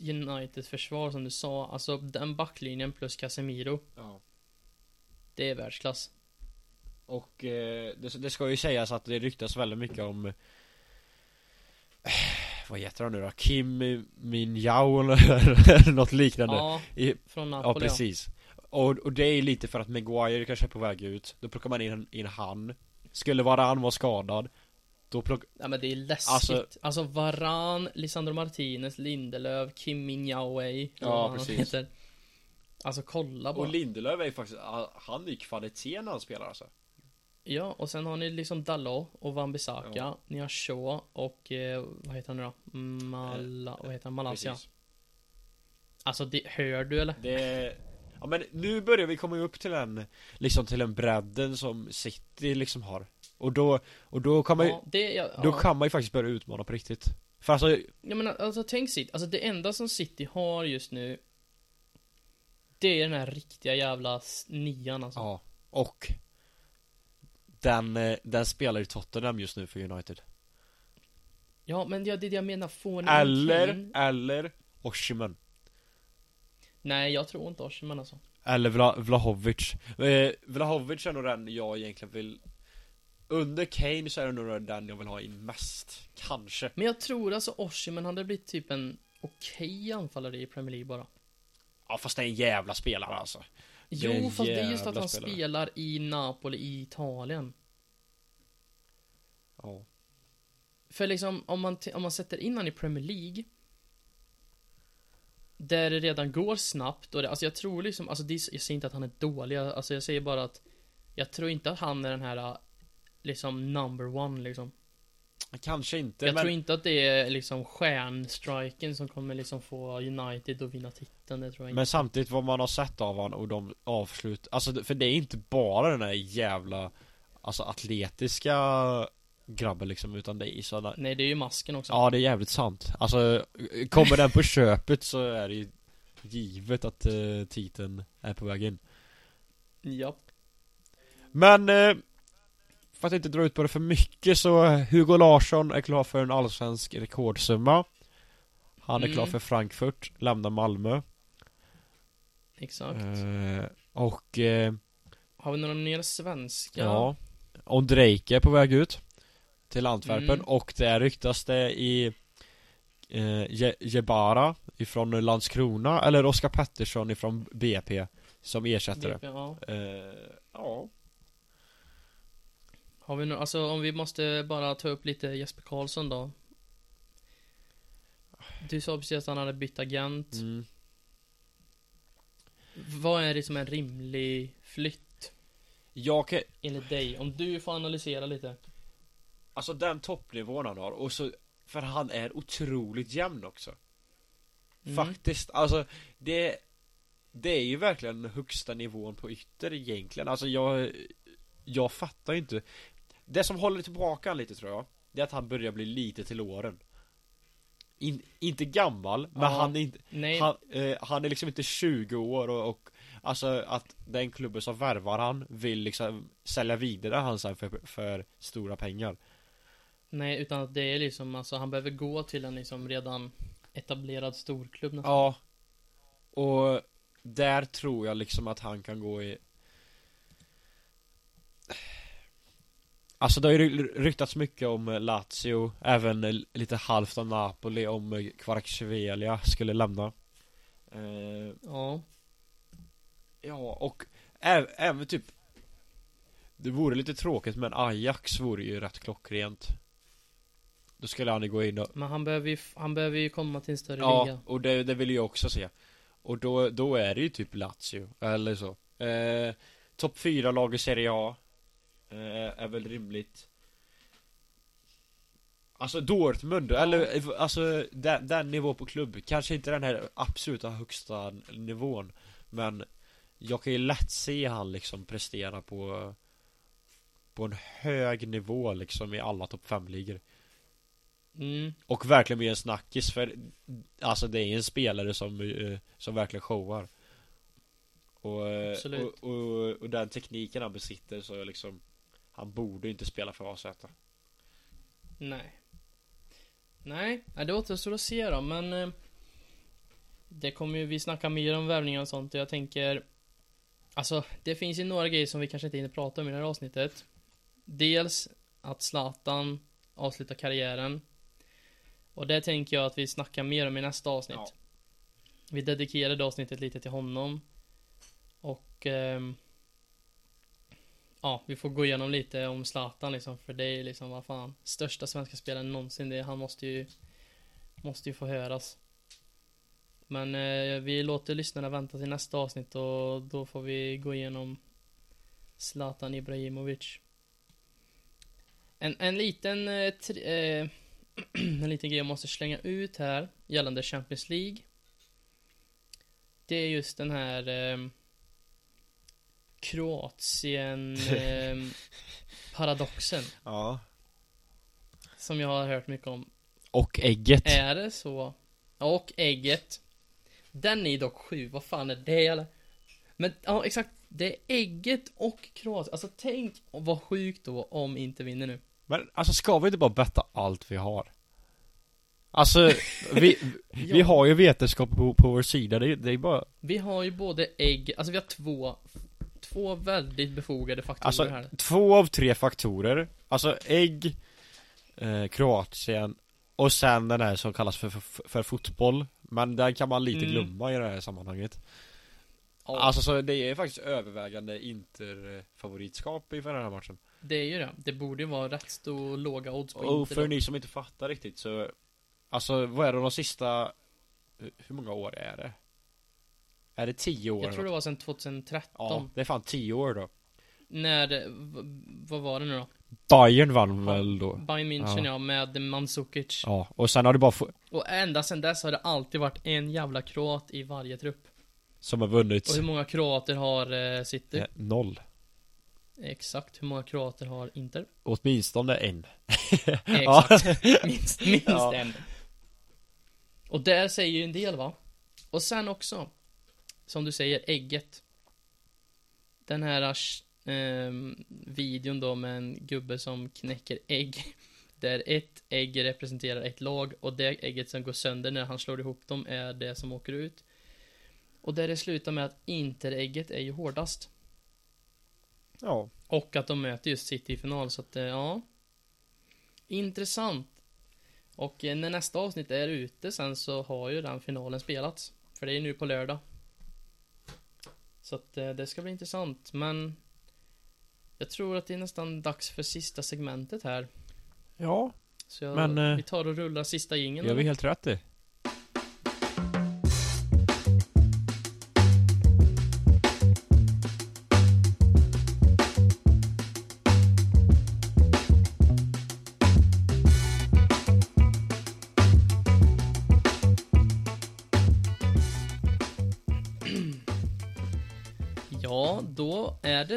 Uniteds försvar som du sa, alltså den backlinjen plus Casemiro. Ja. Det är världsklass. Och eh, det, det, ska ju sägas att det ryktas väldigt mycket om eh, Vad heter han nu då? Kim Min Yao eller något liknande. Ja, I, från Napoli Ja, precis. Och, och det är lite för att Maguire kanske är på väg ut. Då plockar man in, in han. Skulle Varan vara skadad Då plock... Ja men det är läskigt. Alltså, alltså Varan, Lisandro Martinez, Lindelöf, Kim Min Jae Ja precis. heter. Alltså kolla bara. Och Lindelöf är ju faktiskt, han är ju kvalitet när han spelar alltså Ja, och sen har ni liksom Dalot och Van Bissaka ja. Ni har Shaw och, eh, vad heter han nu då? Mala, vad heter han? Malaysia Precis. Alltså, det, hör du eller? Det Ja men nu börjar vi komma upp till den Liksom till den bredden som City liksom har Och då, och då kan man ju, Ja, det, ja, då ja. kan man ju faktiskt börja utmana på riktigt För alltså, Jag menar, alltså tänk City, alltså det enda som City har just nu Det är den här riktiga jävla nian alltså. ja Och Den, eh, den spelar i Tottenham just nu för United. Ja, men ja, det är det jag menar, får ni Eller, Kane? eller Oshiman Nej, jag tror inte Oshiman alltså. Eller Vla, Vlahovic. Eh, Vlahovic är nog den jag egentligen vill Under Kane så är det nog den jag vill ha in mest. Kanske. Men jag tror alltså Oshiman hade blivit typ en okej anfallare i Premier League bara. Ja fast det är en jävla spelare alltså Jo, fast det är just att han spelare. spelar i Napoli i Italien. Ja För liksom, om man, om man sätter in han i Premier League Där det redan går snabbt och det, alltså jag tror liksom, alltså det, jag säger inte att han är dålig, alltså jag säger bara att Jag tror inte att han är den här Liksom number one liksom Kanske inte Jag men tror inte att det är liksom stjärnstriken som kommer liksom få United att vinna titeln, det tror jag inte. Men samtidigt vad man har sett av han och de avslut Alltså för det är inte bara den här jävla Alltså atletiska grabben liksom utan det är sådana Nej, det är ju masken också. Ja det är jävligt sant. Alltså kommer den på köpet så är det ju Givet att uh, titeln är på väg in. Ja. Men eh, För att inte dra ut på det för mycket så Hugo Larsson är klar för en allsvensk rekordsumma Han är klar Mm. för Frankfurt, lämnar Malmö Exakt. eh, Och eh, Har vi några mer svenska? Ja Ondrejka är på väg ut Till Antwerpen Mm. och det ryktas det i eh, Je- Jebara ifrån Landskrona eller Oskar Pettersson ifrån BP Som ersättare BP, ja. eh, Ja Har vi no alltså om vi måste bara ta upp lite Jesper Karlsson då. Du sa precis att han hade bytt agent. mm. Vad är det som en rimlig flytt? Jag kan, Enligt dig? Om du får analysera lite. Alltså den toppnivån han har och så För han är otroligt jämn också Mm. Faktiskt, alltså det Det är ju verkligen högsta nivån på ytter egentligen Alltså jag Jag fattar inte Det som håller tillbaka han lite tror jag Det är att han börjar bli lite till åren In, Inte gammal, men Ja. han är inte han, eh, han är liksom inte 20 år och, och Alltså att den klubben som värvar han vill liksom sälja vidare han sen för, för stora pengar nej, utan att det är liksom, alltså han behöver gå till en liksom redan etablerad storklubb nästan. Ja Och där tror jag liksom att han kan gå i Alltså det har ju ry- ryktats mycket om eh, Lazio Även eh, lite halvt om Napoli om eh, Kvaratskhelia skulle lämna. Eh, Ja. Ja och ä- även typ Det vore lite tråkigt men Ajax vore ju rätt klockrent. Då skulle han ju gå in och Men han behöver ju, han behöver ju komma till en större Ja, liga. och det, det vill jag också se. Och då, då är det ju typ Lazio, eller så. Eh, Topp 4 lag i Serie A Är väl rimligt. Alltså Dortmund, eller eh, alltså den, den nivå på klubb Kanske inte den här absoluta högsta nivån Men Jag kan ju lätt se han liksom prestera på På en hög nivå liksom i alla topp 5-ligor Mm. och verkligen bli en snackis för Alltså det är en spelare som, eh, som verkligen showar. Och, eh, och, och, och den tekniken han besitter så liksom Han borde inte spela för AZ Nej. Nej, det återstår att se då, men eh, Det kommer ju, vi snacka mer om värvningar och sånt och jag tänker Alltså, det finns ju några grejer som vi kanske inte hinner prata om i det här avsnittet Dels att Zlatan avslutar karriären Och det tänker jag att vi snackar mer om i nästa avsnitt Ja. Vi dedikerade avsnittet lite till honom Och ehm, Ja, vi får gå igenom lite om Zlatan liksom, för det är liksom, vad fan Största svenska spelaren någonsin, det, han måste ju Måste ju få höras. Men eh, vi låter lyssnarna vänta till nästa avsnitt och då får vi gå igenom Zlatan Ibrahimovic. En, en liten eh, tri, eh, En liten grej jag måste slänga ut här Gällande Champions League. Det är just den här eh, ehm, Kroatien ehm, paradoxen Ja. som jag har hört mycket om. Och ägget. Är det så? Och ägget. Den är dock sju, vad fan är det eller? Men ja, exakt. Det är ägget och Kroatien. Alltså tänk vad sjukt då om inte vinner nu. Men alltså ska vi inte bara betta allt vi har? Alltså, vi, vi Ja. har ju vetenskap på, på vår sida, det, det är bara Vi har ju både ägg, alltså vi har två Två väldigt befogade faktorer Alltså, här. två av tre faktorer. Alltså ägg eh, Kroatien Och sen den här som kallas för, för, för fotboll. Men den kan man lite Mm. glömma i det här sammanhanget. Ja, Alltså så det är faktiskt övervägande Inter-favoritskap inför den här matchen. Det är ju det, det borde ju vara rätt stor låga odds på Och Inter för ni som inte fattar riktigt så Alltså vad är det de sista Hur många år är det? Är det tio år? Jag tror det var sedan 2013 Ja, det är fan tio år då När, det- vad var det nu då? Bayern vann väl då? Bayern München Ja. ja, med Mandzukic Ja, och sen har det bara Och ända sedan dess har det alltid varit en jävla kroat i varje trupp Som har vunnit Och hur många kroater har eh, City? eh, Noll Exakt, hur många kroater har Inter? Åtminstone en Exakt, minst, minst Ja. en Och där säger ju en del va? Och sen också Som du säger, ägget Den här ehm, videon då med en gubbe som knäcker ägg Där ett ägg representerar ett lag och det ägget som går sönder när han slår ihop dem är det som åker ut Och där det slutar med att interägget är ju hårdast Ja och att de möter just City i final, så att eh, ja. Intressant. Och eh, när nästa avsnitt är ute sen så har ju den finalen spelats. För det är nu på lördag. Så att eh, det ska bli intressant, men jag tror att det är nästan dags för sista segmentet här. Ja, Så jag, Men, eh, vi tar och rullar sista jingeln. gör vi helt rätt i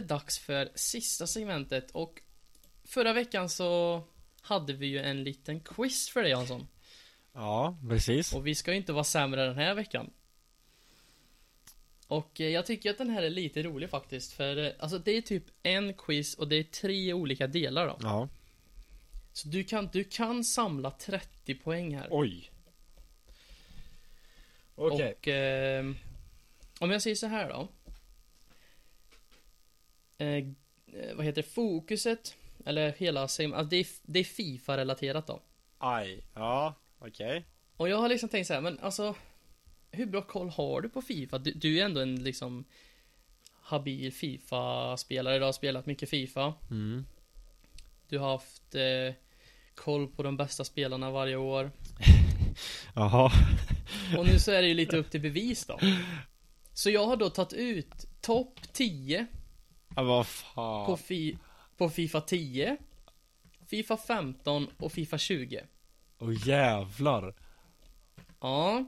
det dags för sista segmentet och förra veckan så hade vi ju en liten quiz för dig Jansson. Ja, precis Och vi ska ju inte vara sämre den här veckan. Och eh, jag tycker att den här är lite rolig faktiskt, för eh, alltså det är typ en quiz och det är tre olika delar då. Ja Så du kan, du kan samla 30 poäng här. Oj Okej Och eh, om jag säger så här då. Eh, eh, vad heter det? Fokuset, eller hela segmentet, alltså det är, det är Fifa-relaterat då. Aj, ja, okej Och jag har liksom tänkt så här, men alltså Hur bra koll har du på Fifa? Du, du är ändå en liksom Habil Fifa-spelare, du har spelat mycket Fifa mm. Du har haft eh, Koll på de bästa spelarna varje år Jaha Och nu så är det ju lite upp till bevis då Så jag har då tagit ut topp 10 Ja, vad på, fan fi, på Fifa 10 Fifa 15 och Fifa 20 Åh jävlar. Ja.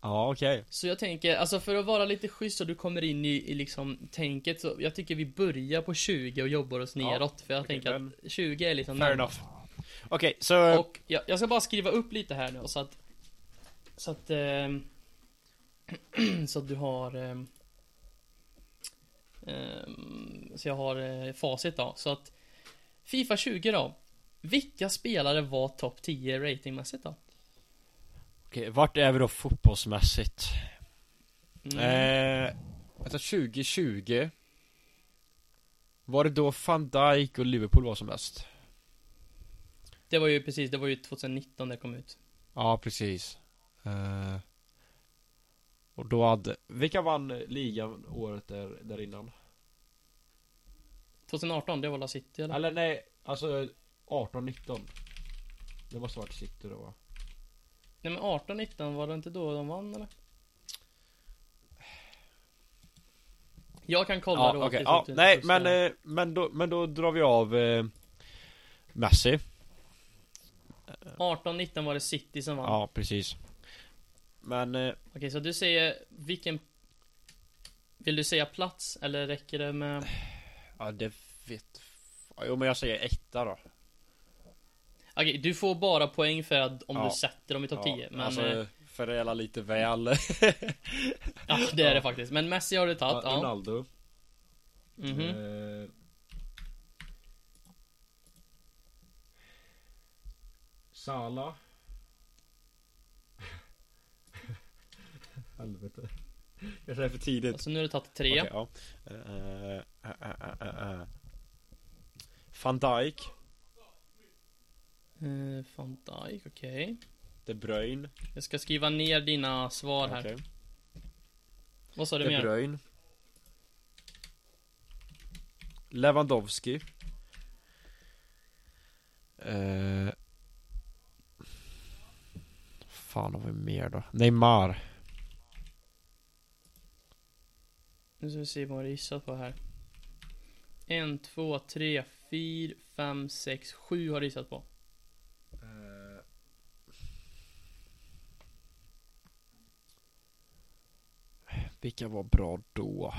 Ja, okej. Så jag tänker, alltså för att vara lite schysst och du kommer in i, i liksom tänket så jag tycker vi börjar på 20 och jobbar oss Ja, neråt för jag okej, tänker men- att 20 är liksom Fair enough. Okej, så Och jag, jag ska bara skriva upp lite här nu så att Så att ehm, Så att du har ehm, Så jag har eh, facit då, så att Fifa 20 då Vilka spelare var topp 10 ratingmässigt då? Okej, vart är vi då fotbollsmässigt? Mm. Eh, alltså 2020 Var det då van Dijk och Liverpool var som bäst? Det var ju precis, det var ju 2019 det kom ut Ja, precis eh, Och då hade, vilka vann ligan året där, där innan? 2018, det var La City eller? Eller nej, alltså 18-19 Det måste varit City då va? Nej men 18, 19 var det inte då de vann eller? Jag kan kolla Ja, då tills ja, nej men, eh, men, då, men då drar vi av eh, Messi 18, 19 var det City som vann Ja, precis Men eh, Okej, så du säger vilken... Vill du säga plats eller räcker det med... Ja det vet Jo men jag säger etta då Okej, du får bara poäng för att om Ja. du sätter dem i topp 10. Men... alltså, eh, Förädla lite väl ja, det är ja. det faktiskt. Men Messi har du tagit, ja. Ronaldo Mhm. eh, Sala Helvete Kanske är för tidigt Alltså nu har du tagit tre. Okej, ja. Eh, eh, eh. Van Dijk Eh, Van Dijk, okej. De Bruyne Jag ska skriva ner dina svar här. Okej. Vad sa du De mer? Bruyne Lewandowski eh, Fan har vi mer då? Neymar Nu ska vi se vad har gissat på här. En, två, tre, fyra, fem, sex, sju har du gissat på. Uh... Vilka var bra då?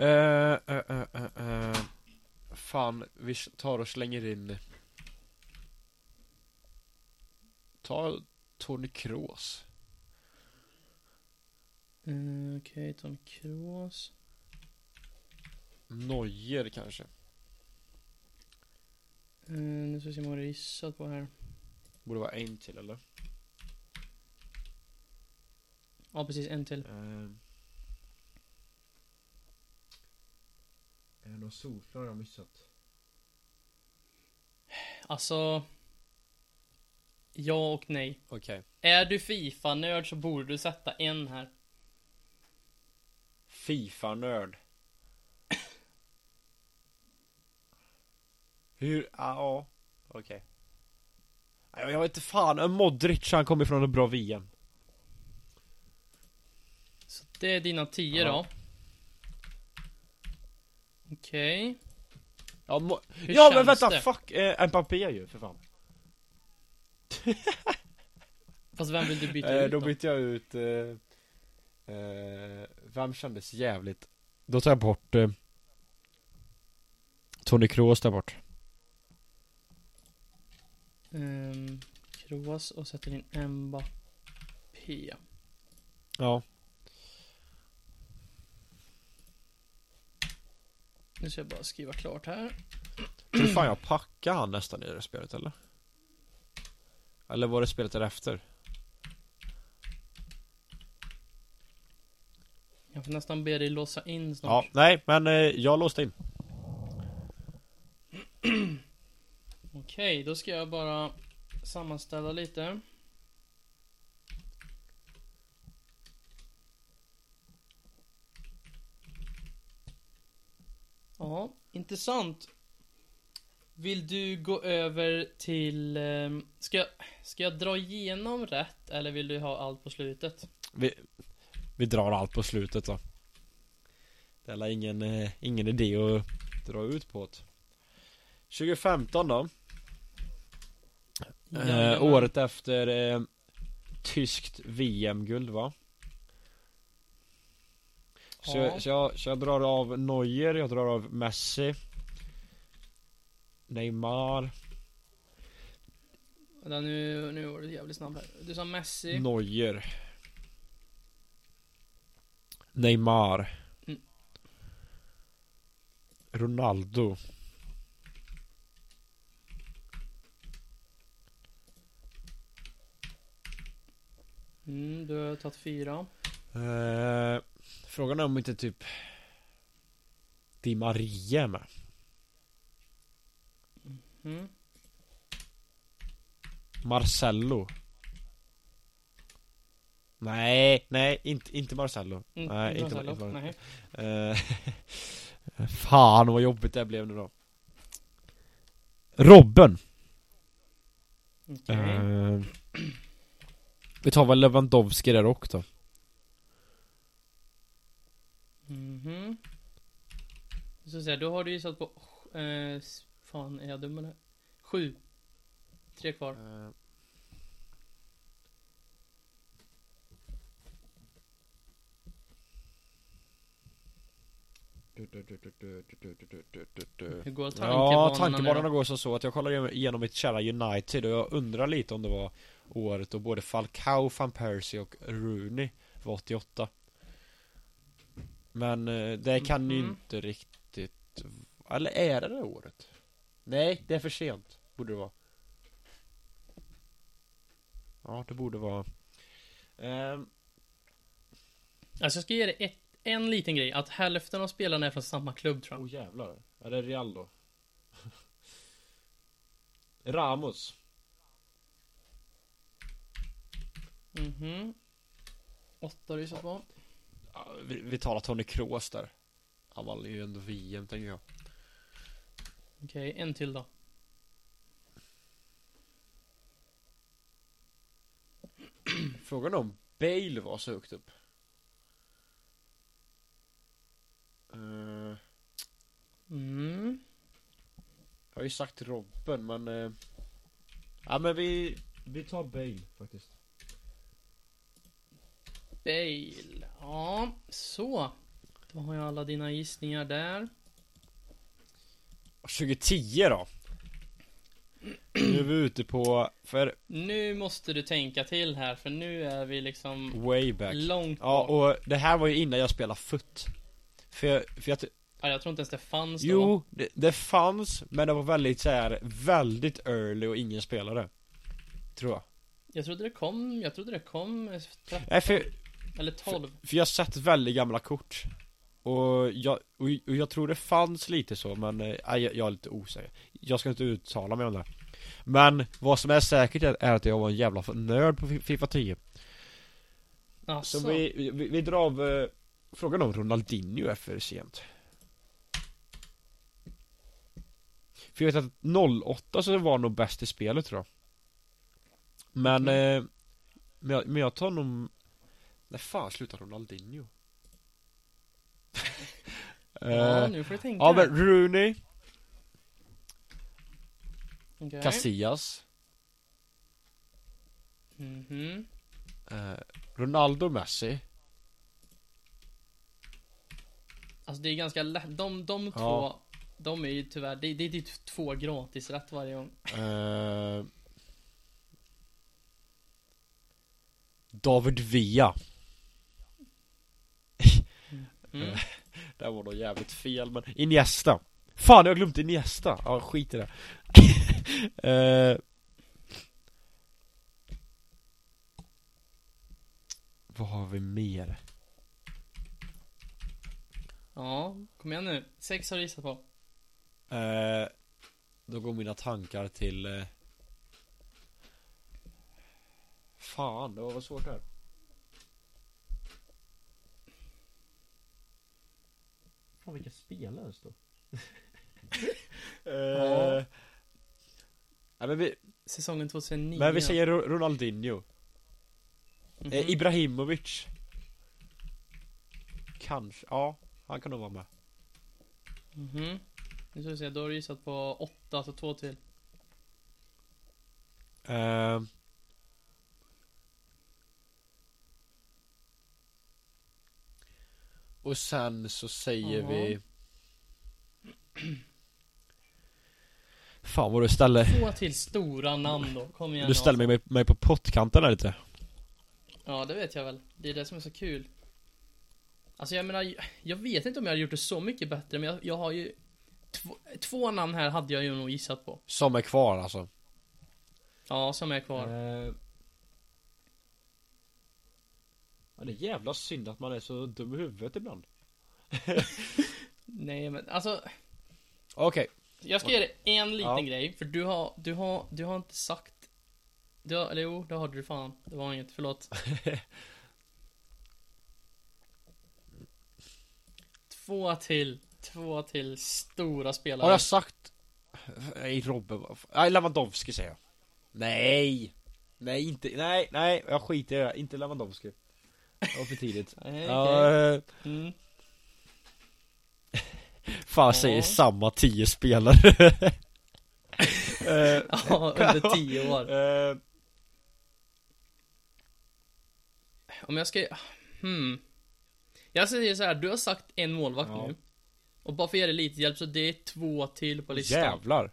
Uh, uh, uh. Fan, vi tar och slänger in Ta Tony Kroos Uh, okej, Tom Kroos. Neuer kanske Uh, nu ska vi se vad du har gissat på här. Borde vara en till eller? Ja, precis. En till. Eh. Är det någon solklar jag missat? Alltså... Ja och nej. Okej Är du Fifa-nörd så borde du sätta en här. Fifa-nörd Hur, ah, ja, okej Jag jag vet inte fan, en Modric han kommer från ett bra VM Så det är dina tio Ja. då. Okej. Ja, mo- ja men vänta, det? fuck, eh, Mbappé ju för fan Fast vem vill du byta eh, ut Då då? bytte jag ut eh, eh, Vem kändes jävligt? Då tar jag bort eh, Tony Kroos där bort Um, Kroos och sätter in Mbappé. Ja Nu ska jag bara skriva klart här. Tror fan jag packade han nästan i det spelet eller? Eller var det spelet därefter? Får nästan be dig låsa in Ja, snart. nej men eh, jag låste in Okej, då ska jag bara sammanställa lite. Ja, intressant. Vill du gå över till... ehm, Ska jag, ska jag dra igenom rätt eller vill du ha allt på slutet? Vi, vi drar allt på slutet då Det är ingen, eh, ingen idé att dra ut på det 2015 då eh. Året efter eh, Tyskt VM-guld va? Så, Ja. så, jag, så jag drar av Neuer, jag drar av Messi Neymar Vänta, nu, nu var du jävligt snabb här. Du sa Messi. Neuer Neymar Mm. Ronaldo Mm, du har tagit fyra. eh, Frågan är om inte typ Di Maria är med Mm. Marcello Nej, nej, inte, inte Marcello Mm, Nej, inte inte, Marcelo. inte Nej. Eh, Fan vad jobbigt det blev nu då Robben Okej. Eh, Vi tar väl Lewandowski där också då Mhm. Så säga, då har du gissat på... Eh, s- fan, är jag dum eller? Sju. Tre kvar. Eh, Hur går tankebanorna? Ja, tankebanorna går som så att jag kollar igenom mitt kära United och jag undrar lite om det var året då både Falcao, van Persie och Rooney var 88 Men det kan ju inte riktigt Eller är det det året? Nej, det är för sent Borde det vara Ja, det borde vara um... Alltså jag ska ge dig ett, en liten grej. Att hälften av spelarna är från samma klubb tror jag. Oh jävlar, är det Real då? Ramos Mhm. Åtta gissat på. Ja, vi, vi talar Tony Kroos där Han vann ju ändå VM tänker jag Okej, en till då. Frågan om Bale var så högt upp Eh, Mm. Jag har ju sagt Robben men eh, Ja men vi Vi tar Bale faktiskt Bale. Ja, så. Då har jag alla dina gissningar där. 2010 då Nu är vi ute på För Nu måste du tänka till här, för nu är vi liksom way back långt Ja bak. och det här var ju innan jag spelade foot För jag, för jag Ja, jag tror inte ens det fanns då. Jo, det, det fanns Men det var väldigt så här Väldigt early och ingen spelare Tror jag. Jag trodde det kom, jag trodde det kom eh, 13 Nej för, eller 12. för jag har sett väldigt gamla kort. Och jag, och, och jag tror det fanns lite så men nej, jag, jag är lite osäker. Jag ska inte uttala mig om det. Men vad som är säkert är, är att jag var en jävla nörd på Fi- Fifa 10 Alltså, Så vi, vi, vi drar av eh, Frågan om Ronaldinho är för sent För jag vet att 08 så var nog bäst i spelet tror jag Men eh, men, jag, men jag tar nog När fan slutar Ronaldinho? ja, eh, nu får du tänka. ja men Rooney, Okej. Casillas Mhm. eh, Ronaldo, Messi Alltså det är ganska lätt, de, de två, Ja. de är ju tyvärr, det, det är typ två gratis rätt varje gång. eh, David Villa Mm. Det här var nog jävligt fel men Iniesta Fan jag har glömt Iniesta, ja skit i det eh, Vad har vi mer? Ja, kom igen nu. Sex har du gissat på. Eh, då går mina tankar till eh, Fan, det var vad svårt här Fan vilka spelare det står Ja. eh, Nej men vi, Säsongen 2009. men vi säger Ro- Ronaldinho Mhm. eh, Ibrahimovic Kanske, ja Han kan nog vara med Mhm. Nu ska vi se, då har du gissat på åtta, så två till. eh, Och sen så säger Ja. vi Fan vad du ställer Två till stora namn då, kom igen Du ställer mig, mig, mig på pottkanten här lite Ja, det vet jag väl. Det är det som är så kul. Alltså jag menar, jag vet inte om jag hade gjort det så mycket bättre, men jag, jag har ju två, två namn här hade jag ju nog gissat på. Som är kvar alltså Ja, som är kvar. Eh, Ja det är jävla synd att man är så dum i huvudet ibland Nej, men alltså, Okej, jag ska ge dig en liten Ja. grej, för du har, du har, du har inte sagt du har, eller jo, det har du fan. Det var inget, förlåt. Två till, två till stora spelare. har jag sagt Nej Robbe, vad fan- Nej Lewandowski säger jag Nej Nej inte, nej, nej jag skiter i det, inte Lewandowski Det var för tidigt Nej, Ja, eh, Mm. Fan Ja. säger samma tio spelare Eh, Ja, under tio år. eh, Om jag ska... Hmm. Jag säger så här, du har sagt en målvakt Ja. nu. Och bara för att ge dig lite hjälp så det är två till på listan. Jävlar.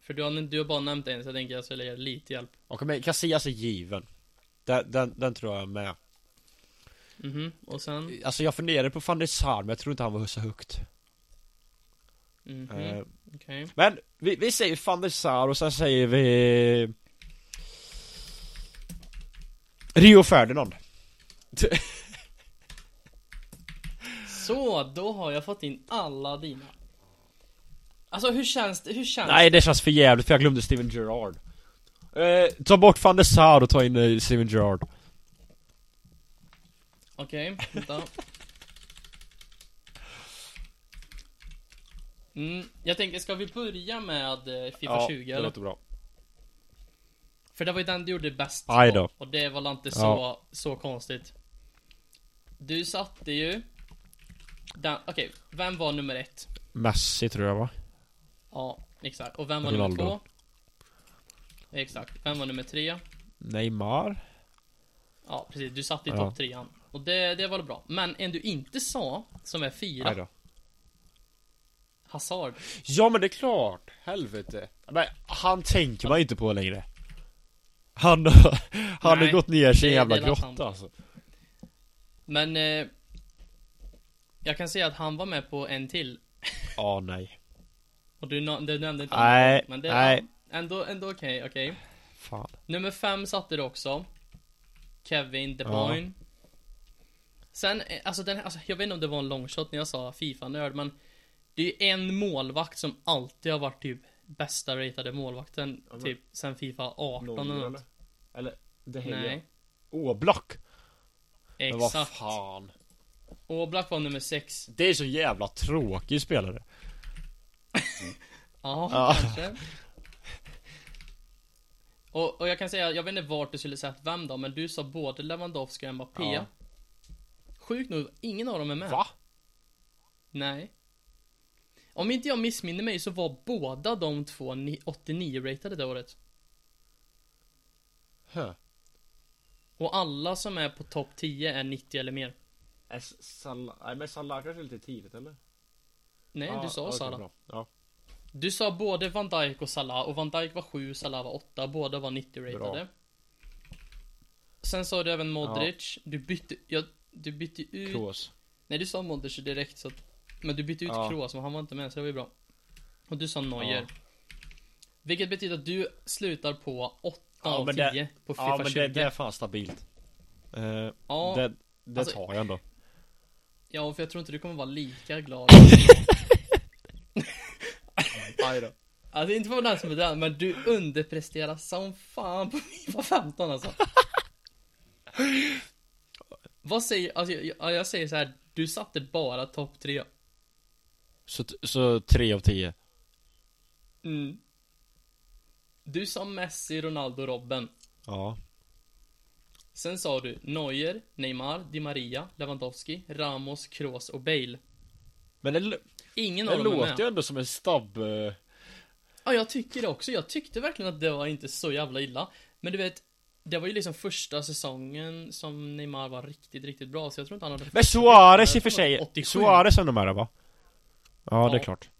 För du har, du har bara nämnt en så jag tänker jag skulle ge dig lite hjälp. Okej men Casillas är given. Den, den, den tror jag är med. Mhm, och sen? Alltså jag funderade på van der Sar men jag tror inte han var så högt. Mhm, Eh, okej. Men vi, vi säger van der Sar och sen säger vi Rio Ferdinand. Så, då har jag fått in alla dina. Alltså hur känns det? Hur känns Nej det känns för jävligt för jag glömde Steven Gerrard. Eh, ta bort van der Sar och ta in eh, Steven Gerrard. Okej, vänta. Mm, jag tänker, ska vi börja med eh, Fifa 20 det eller? låter bra. För det var ju den du gjorde bäst på. Och det var inte så, Ja. så konstigt. Du satte ju... Den, okej, vem var nummer ett? Messi tror jag va? Ja, exakt. Och vem var Ronaldo. nummer två? Exakt. Vem var nummer tre? Neymar? Ja, precis. Du satte i Ja. topp trean. Och det, det var väl bra. Men en du inte sa, som är fyra, Aj då. Hazard. Ja men det är klart, helvete. Men han tänker man inte på längre. Han, han har Nej, gått ner sig i det- en jävla det är sant. grotta alltså. Men... Eh, jag kan säga att han var med på en till. Ja nej. Och du, du nämnde inte Nej, Men det nej. är ändå, ändå okej, okej. Fan. Nummer fem satte du också. Kevin De Ja. Bruyne. Sen, eh, alltså den här, alltså, jag vet inte om det var en long shot när jag sa Fifa-nörd, men det är ju en målvakt som alltid har varit typ bästa ratade målvakten, Ja, typ sen Fifa 18 eller något. Eller? Det Nej, Oblak? Men vad exakt. fan. Oblak var nummer sex. Det är så jävla tråkig spelare. Ja, Ja. kanske. Och, och jag kan säga, jag vet inte vart du skulle sett vem då, men du sa både Lewandowski och Mbappé. Ja. Sjukt nog, ingen av dem är med. Va? Nej. Om inte jag missminner mig så var båda de två ni- 89-ratade det året. Hö. Och alla som är på topp 10 är 90 eller mer. Är Salah, nej men Salah kanske är lite tidigt eller? Nej, Ja, du sa okej, Salah. bra. Ja, Du sa både Van Dijk och Salah och Van Dijk var 7, Salah var 8, båda var 90-ratade. Sen sa du även Modric. Du bytte, ja, du bytte ut... Kroos. Nej, du sa Modric direkt så att, Men du bytte ut Ja. Kroos, men han var inte med så det var ju bra. Och du sa Neuer. Ja. Vilket betyder att du slutar på 8 Ja, av men 10 det- på Fifa Ja men 20. det, det är fan stabilt. Eh, Ja, det det alltså- tar jag ändå. Ja, för jag tror inte du kommer vara lika glad. Aj då. Alltså inte för den som är den, men du underpresterar som fan på Fifa 15 alltså. Vad säger, alltså jag, jag, säger så här, du satte bara topp 3. Så, så tre av tio. Mm. Du sa Messi, Ronaldo, Robben. Ja. Sen sa du Neuer, Neymar, Di Maria, Lewandowski, Ramos, Kroos och Bale. Men det, Ingen det av dem är låter med. ju ändå som en stabb... eh, Ja, jag tycker det också. Jag tyckte verkligen att det var inte så jävla illa. Men du vet, det var ju liksom första säsongen som Neymar var riktigt, riktigt bra. Så jag tror inte han hade... Men Suarez i och för sig. att 87. Suarez är nog med va? Ja, det är Ja. klart.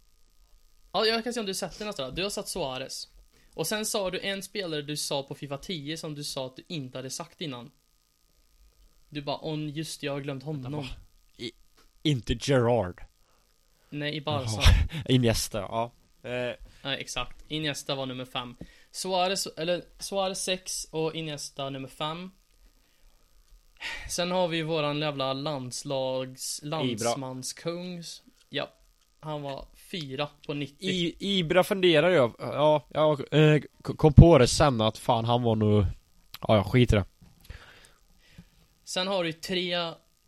Ja, jag kan se om du sätter nästa. Du har satt Suarez. Och sen sa du en spelare du sa på Fifa 10 som du sa att du inte hade sagt innan. Du bara, on just jag har glömt honom. va? Inte Gerard. Nej, i Barca. Iniesta, ja. Eh, Nej, exakt. Iniesta var nummer 5. Suarez, eller Suarez 6 och Iniesta nummer 5. Sen har vi våran jävla landslags, landsmanskungs. Ja. Han var 4 på 90. I, Ibra funderar jag, ja, jag eh, kom på det sen att fan han var nog... Ja, jag skiter det. Sen har du tre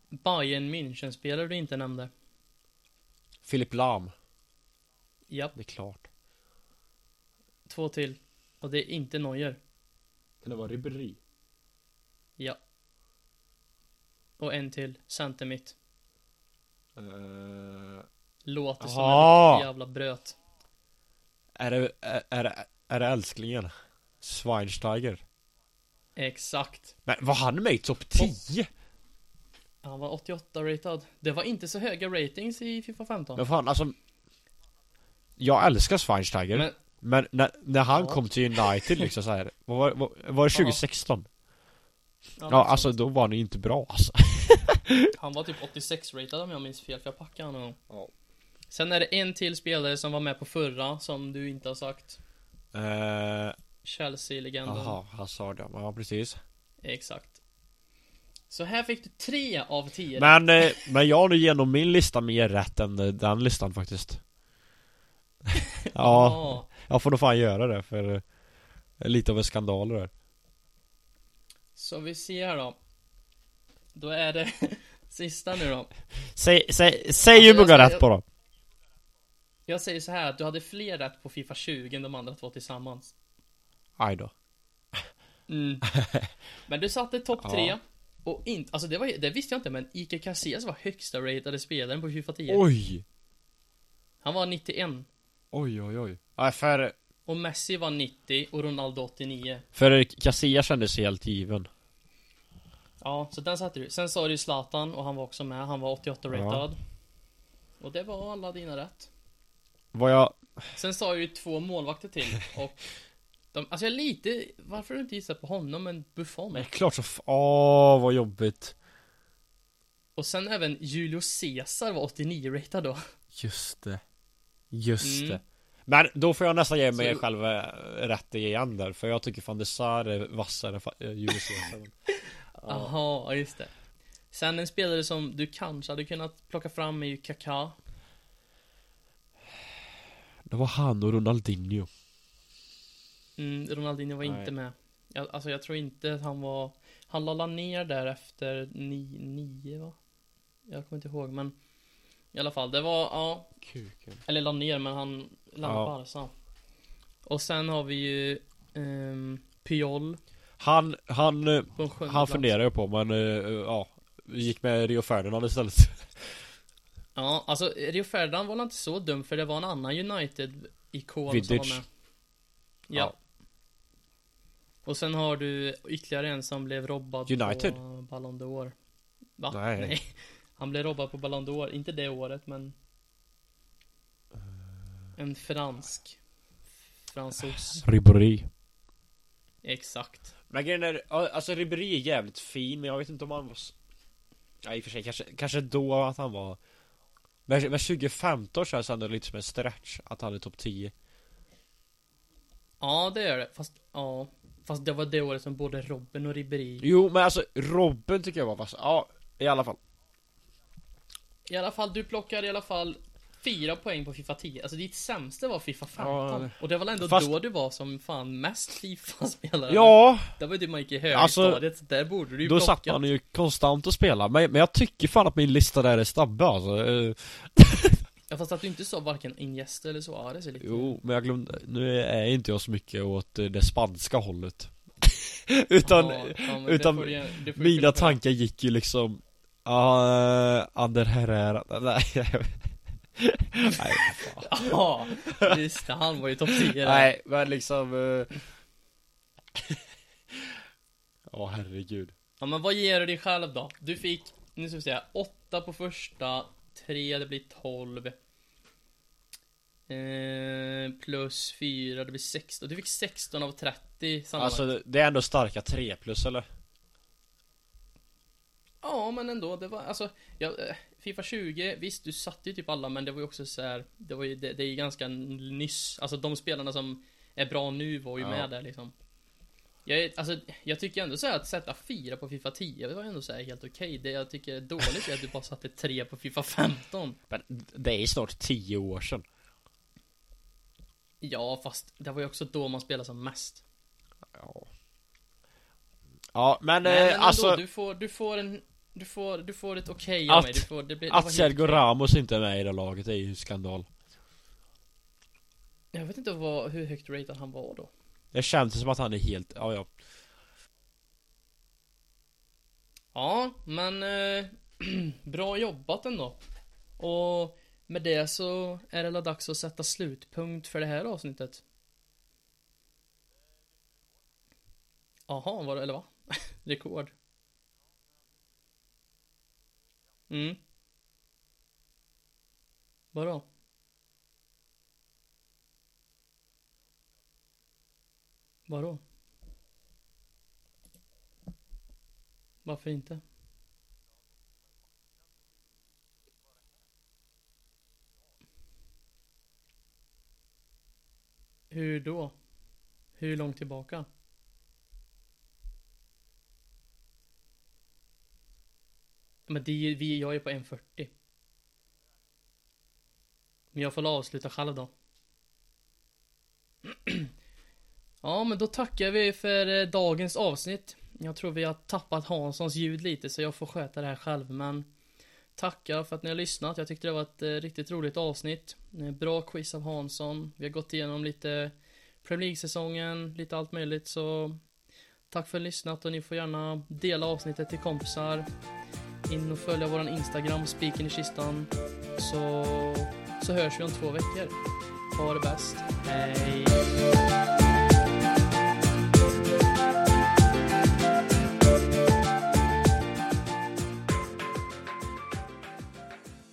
Bayern München-spelare du inte nämnde. Filip Lam. Japp, Det är klart. två till. Och det är inte Neuer. Kan det vara Ribéry? Ja. Och en till, center mitt. Uh, Låter som Jaha. en jävla bröt. är, det, är, är, det, är det älsklingen? Schweinsteiger? Exakt. Men var han med i topp 10? Han var 88 ratad. Det var inte så höga ratings i Fifa 15. Men fan alltså Jag älskar Schweinsteiger Men, Men- när, när han Ja. kom till United liksom så här, var, var, var det 2016? Ja, något alltså då var han ju inte bra alltså Han var typ 86 ratad om jag minns fel, för jag packade honom. Ja. Sen är det en till spelare som var med på förra, som du inte har sagt. Eh, Chelsea-legenden. Jaha, Hazard ja, ja precis Exakt. Så här fick du 3 av 10. Men, eh, men jag har nu genom min lista mer rätt än eh, den listan faktiskt Ja, Ja. jag får nog fan göra det för eh, Lite av en skandal det där Så vi ser då. Då är det sista nu då. Säg, säg, säg hur Alltså, många rätt på då Jag säger så här att du hade fler rätt på Fifa 20 än de andra två tillsammans. Aj då Mm. Men du satte topp Ja. 3. Och inte, alltså det var det visste jag inte men Iker Casillas var högsta ratade spelaren på Fifa 10. Oj! Han var 91. Oj oj oj Nej för, Och Messi var 90 och Ronaldo 89. för Casillas kändes helt given Ja, så den satte du. Sen sa du Zlatan och han var också med. Han var 88 Ja. ratad. Och det var alla dina rätt. Vad jag, Sen sa jag ju två målvakter till och de, alltså jag är lite, varför har du inte gissat på honom men Buffon? men klart så, åh vad jobbigt Och sen även Julio Cesar var 89 ratad då. Just det Just Mm. det Men då får jag nästan ge mig Så- själv eh, rätt igen där För jag tycker fan det är vassare än eh, Julius Caesar. Jaha, ja, just det. Sen en spelare som du kanske hade kunnat plocka fram är ju Kaká. Det var han och Ronaldinho Mm, Ronaldinho var Nej. inte med. Jag, alltså jag tror inte att han var, han lallade ner där efter ni, nio va? Jag kommer inte ihåg men I alla fall, det var, ja, Kuken eller la ner men han lämnade Ja. Barca. Och sen har vi ju ehm, Piol Han, han, på han funderar jag på men eh, ja Gick med Rio Ferdinand istället Ja, alltså Rio Ferdinand var inte så dum för det var en annan United-ikon som Vidic. var med. Ja. Ja. Och sen har du ytterligare en som blev robbad United? på Ballon d'Or. Va? Nej. Han blev robbad på Ballon d'Or, inte det året men En fransk Fransos Ribéry Exakt Men grejen är, alltså Ribéry är jävligt fin men jag vet inte om han var Ja i och för sig kanske, kanske då att han var Men, men 2015 känns ändå lite som en stretch att han är topp 10 Ja det är det, fast ja. Fast det var det året som både Robben och Ribéry Jo men alltså Robben tycker jag var vass, ja i alla fall. I alla fall, du plockar i alla fall Fyra poäng på Fifa 10, alltså ditt sämsta var Fifa 15 Ja, Och det var väl ändå fast- då du var som fan mest Fifa-spelare? Ja, Det var ju det man gick i Alltså, högstadiet, så där borde du ju då plocka satt man ju konstant och spelade. Men, men jag tycker fan att min lista där är stabbig alltså. Ja fast att du inte sa varken Iniesta eller Suarez är lite Jo, men jag glömde, nu är inte jag så mycket åt eh, det spanska hållet. Utan, Ja, ja, utan det du, det mina tankar gick ju liksom uh, Ander Herrera, nej Nej. Ja, just det, han var ju topp 10 där. nej men liksom eh, Ja herregud Ja men vad ger du dig själv då? Du fick, nu ska vi säga, 8 på första, 3 det blir 12 eh, Plus 4, det blir 16, du fick 16 av 30 sammanlagt Alltså det är ändå starka 3 plus eller? Ja men ändå, det var alltså ja, eh, Fifa 20, visst du satte ju typ alla men det var ju också så här, Det var ju, det, det är ju ganska nyss. Alltså de spelarna som är bra nu var ju Ja. med där liksom. Jag, alltså, jag tycker ändå så att sätta 4 på Fifa 10 det var ändå så helt okej. Det jag tycker är dåligt är att du bara satte 3 på Fifa 15 Men det är snart 10 år sedan. Ja fast det var ju också då man spelade som mest. Ja. Ja men, Men, eh, men ändå, alltså du får, du får en Du får, du får ett okej av Att- mig, du får, det blir, det Att helt Sergio okej. Ramos inte är med i det laget är ju skandal Jag vet inte vad, hur högt ratad han var då Det känns som att han är helt, ja ja Ja, men eh, bra jobbat ändå. Och med det så är det dags att sätta slutpunkt för det här avsnittet. Jaha, var det, eller va? Rekord. Mm. Vadå? Vadå? Varför inte? Hur då? Hur långt tillbaka? Men det är ju, vi, jag är på 1.40. Men jag får avsluta själv då. ja, men då tackar vi för eh, dagens avsnitt. Jag tror vi har tappat Hanssons ljud lite så jag får sköta det här själv, men Tackar för att ni har lyssnat. Jag tyckte det var ett eh, riktigt roligt avsnitt. Eh, bra quiz av Hansson. Vi har gått igenom lite Premier League-säsongen, lite allt möjligt, så Tack för att ni har lyssnat och ni får gärna dela avsnittet till kompisar. In och följa våran Instagram, spiken i kistan. Så, så hörs vi om två veckor. Ha det bäst. Hej!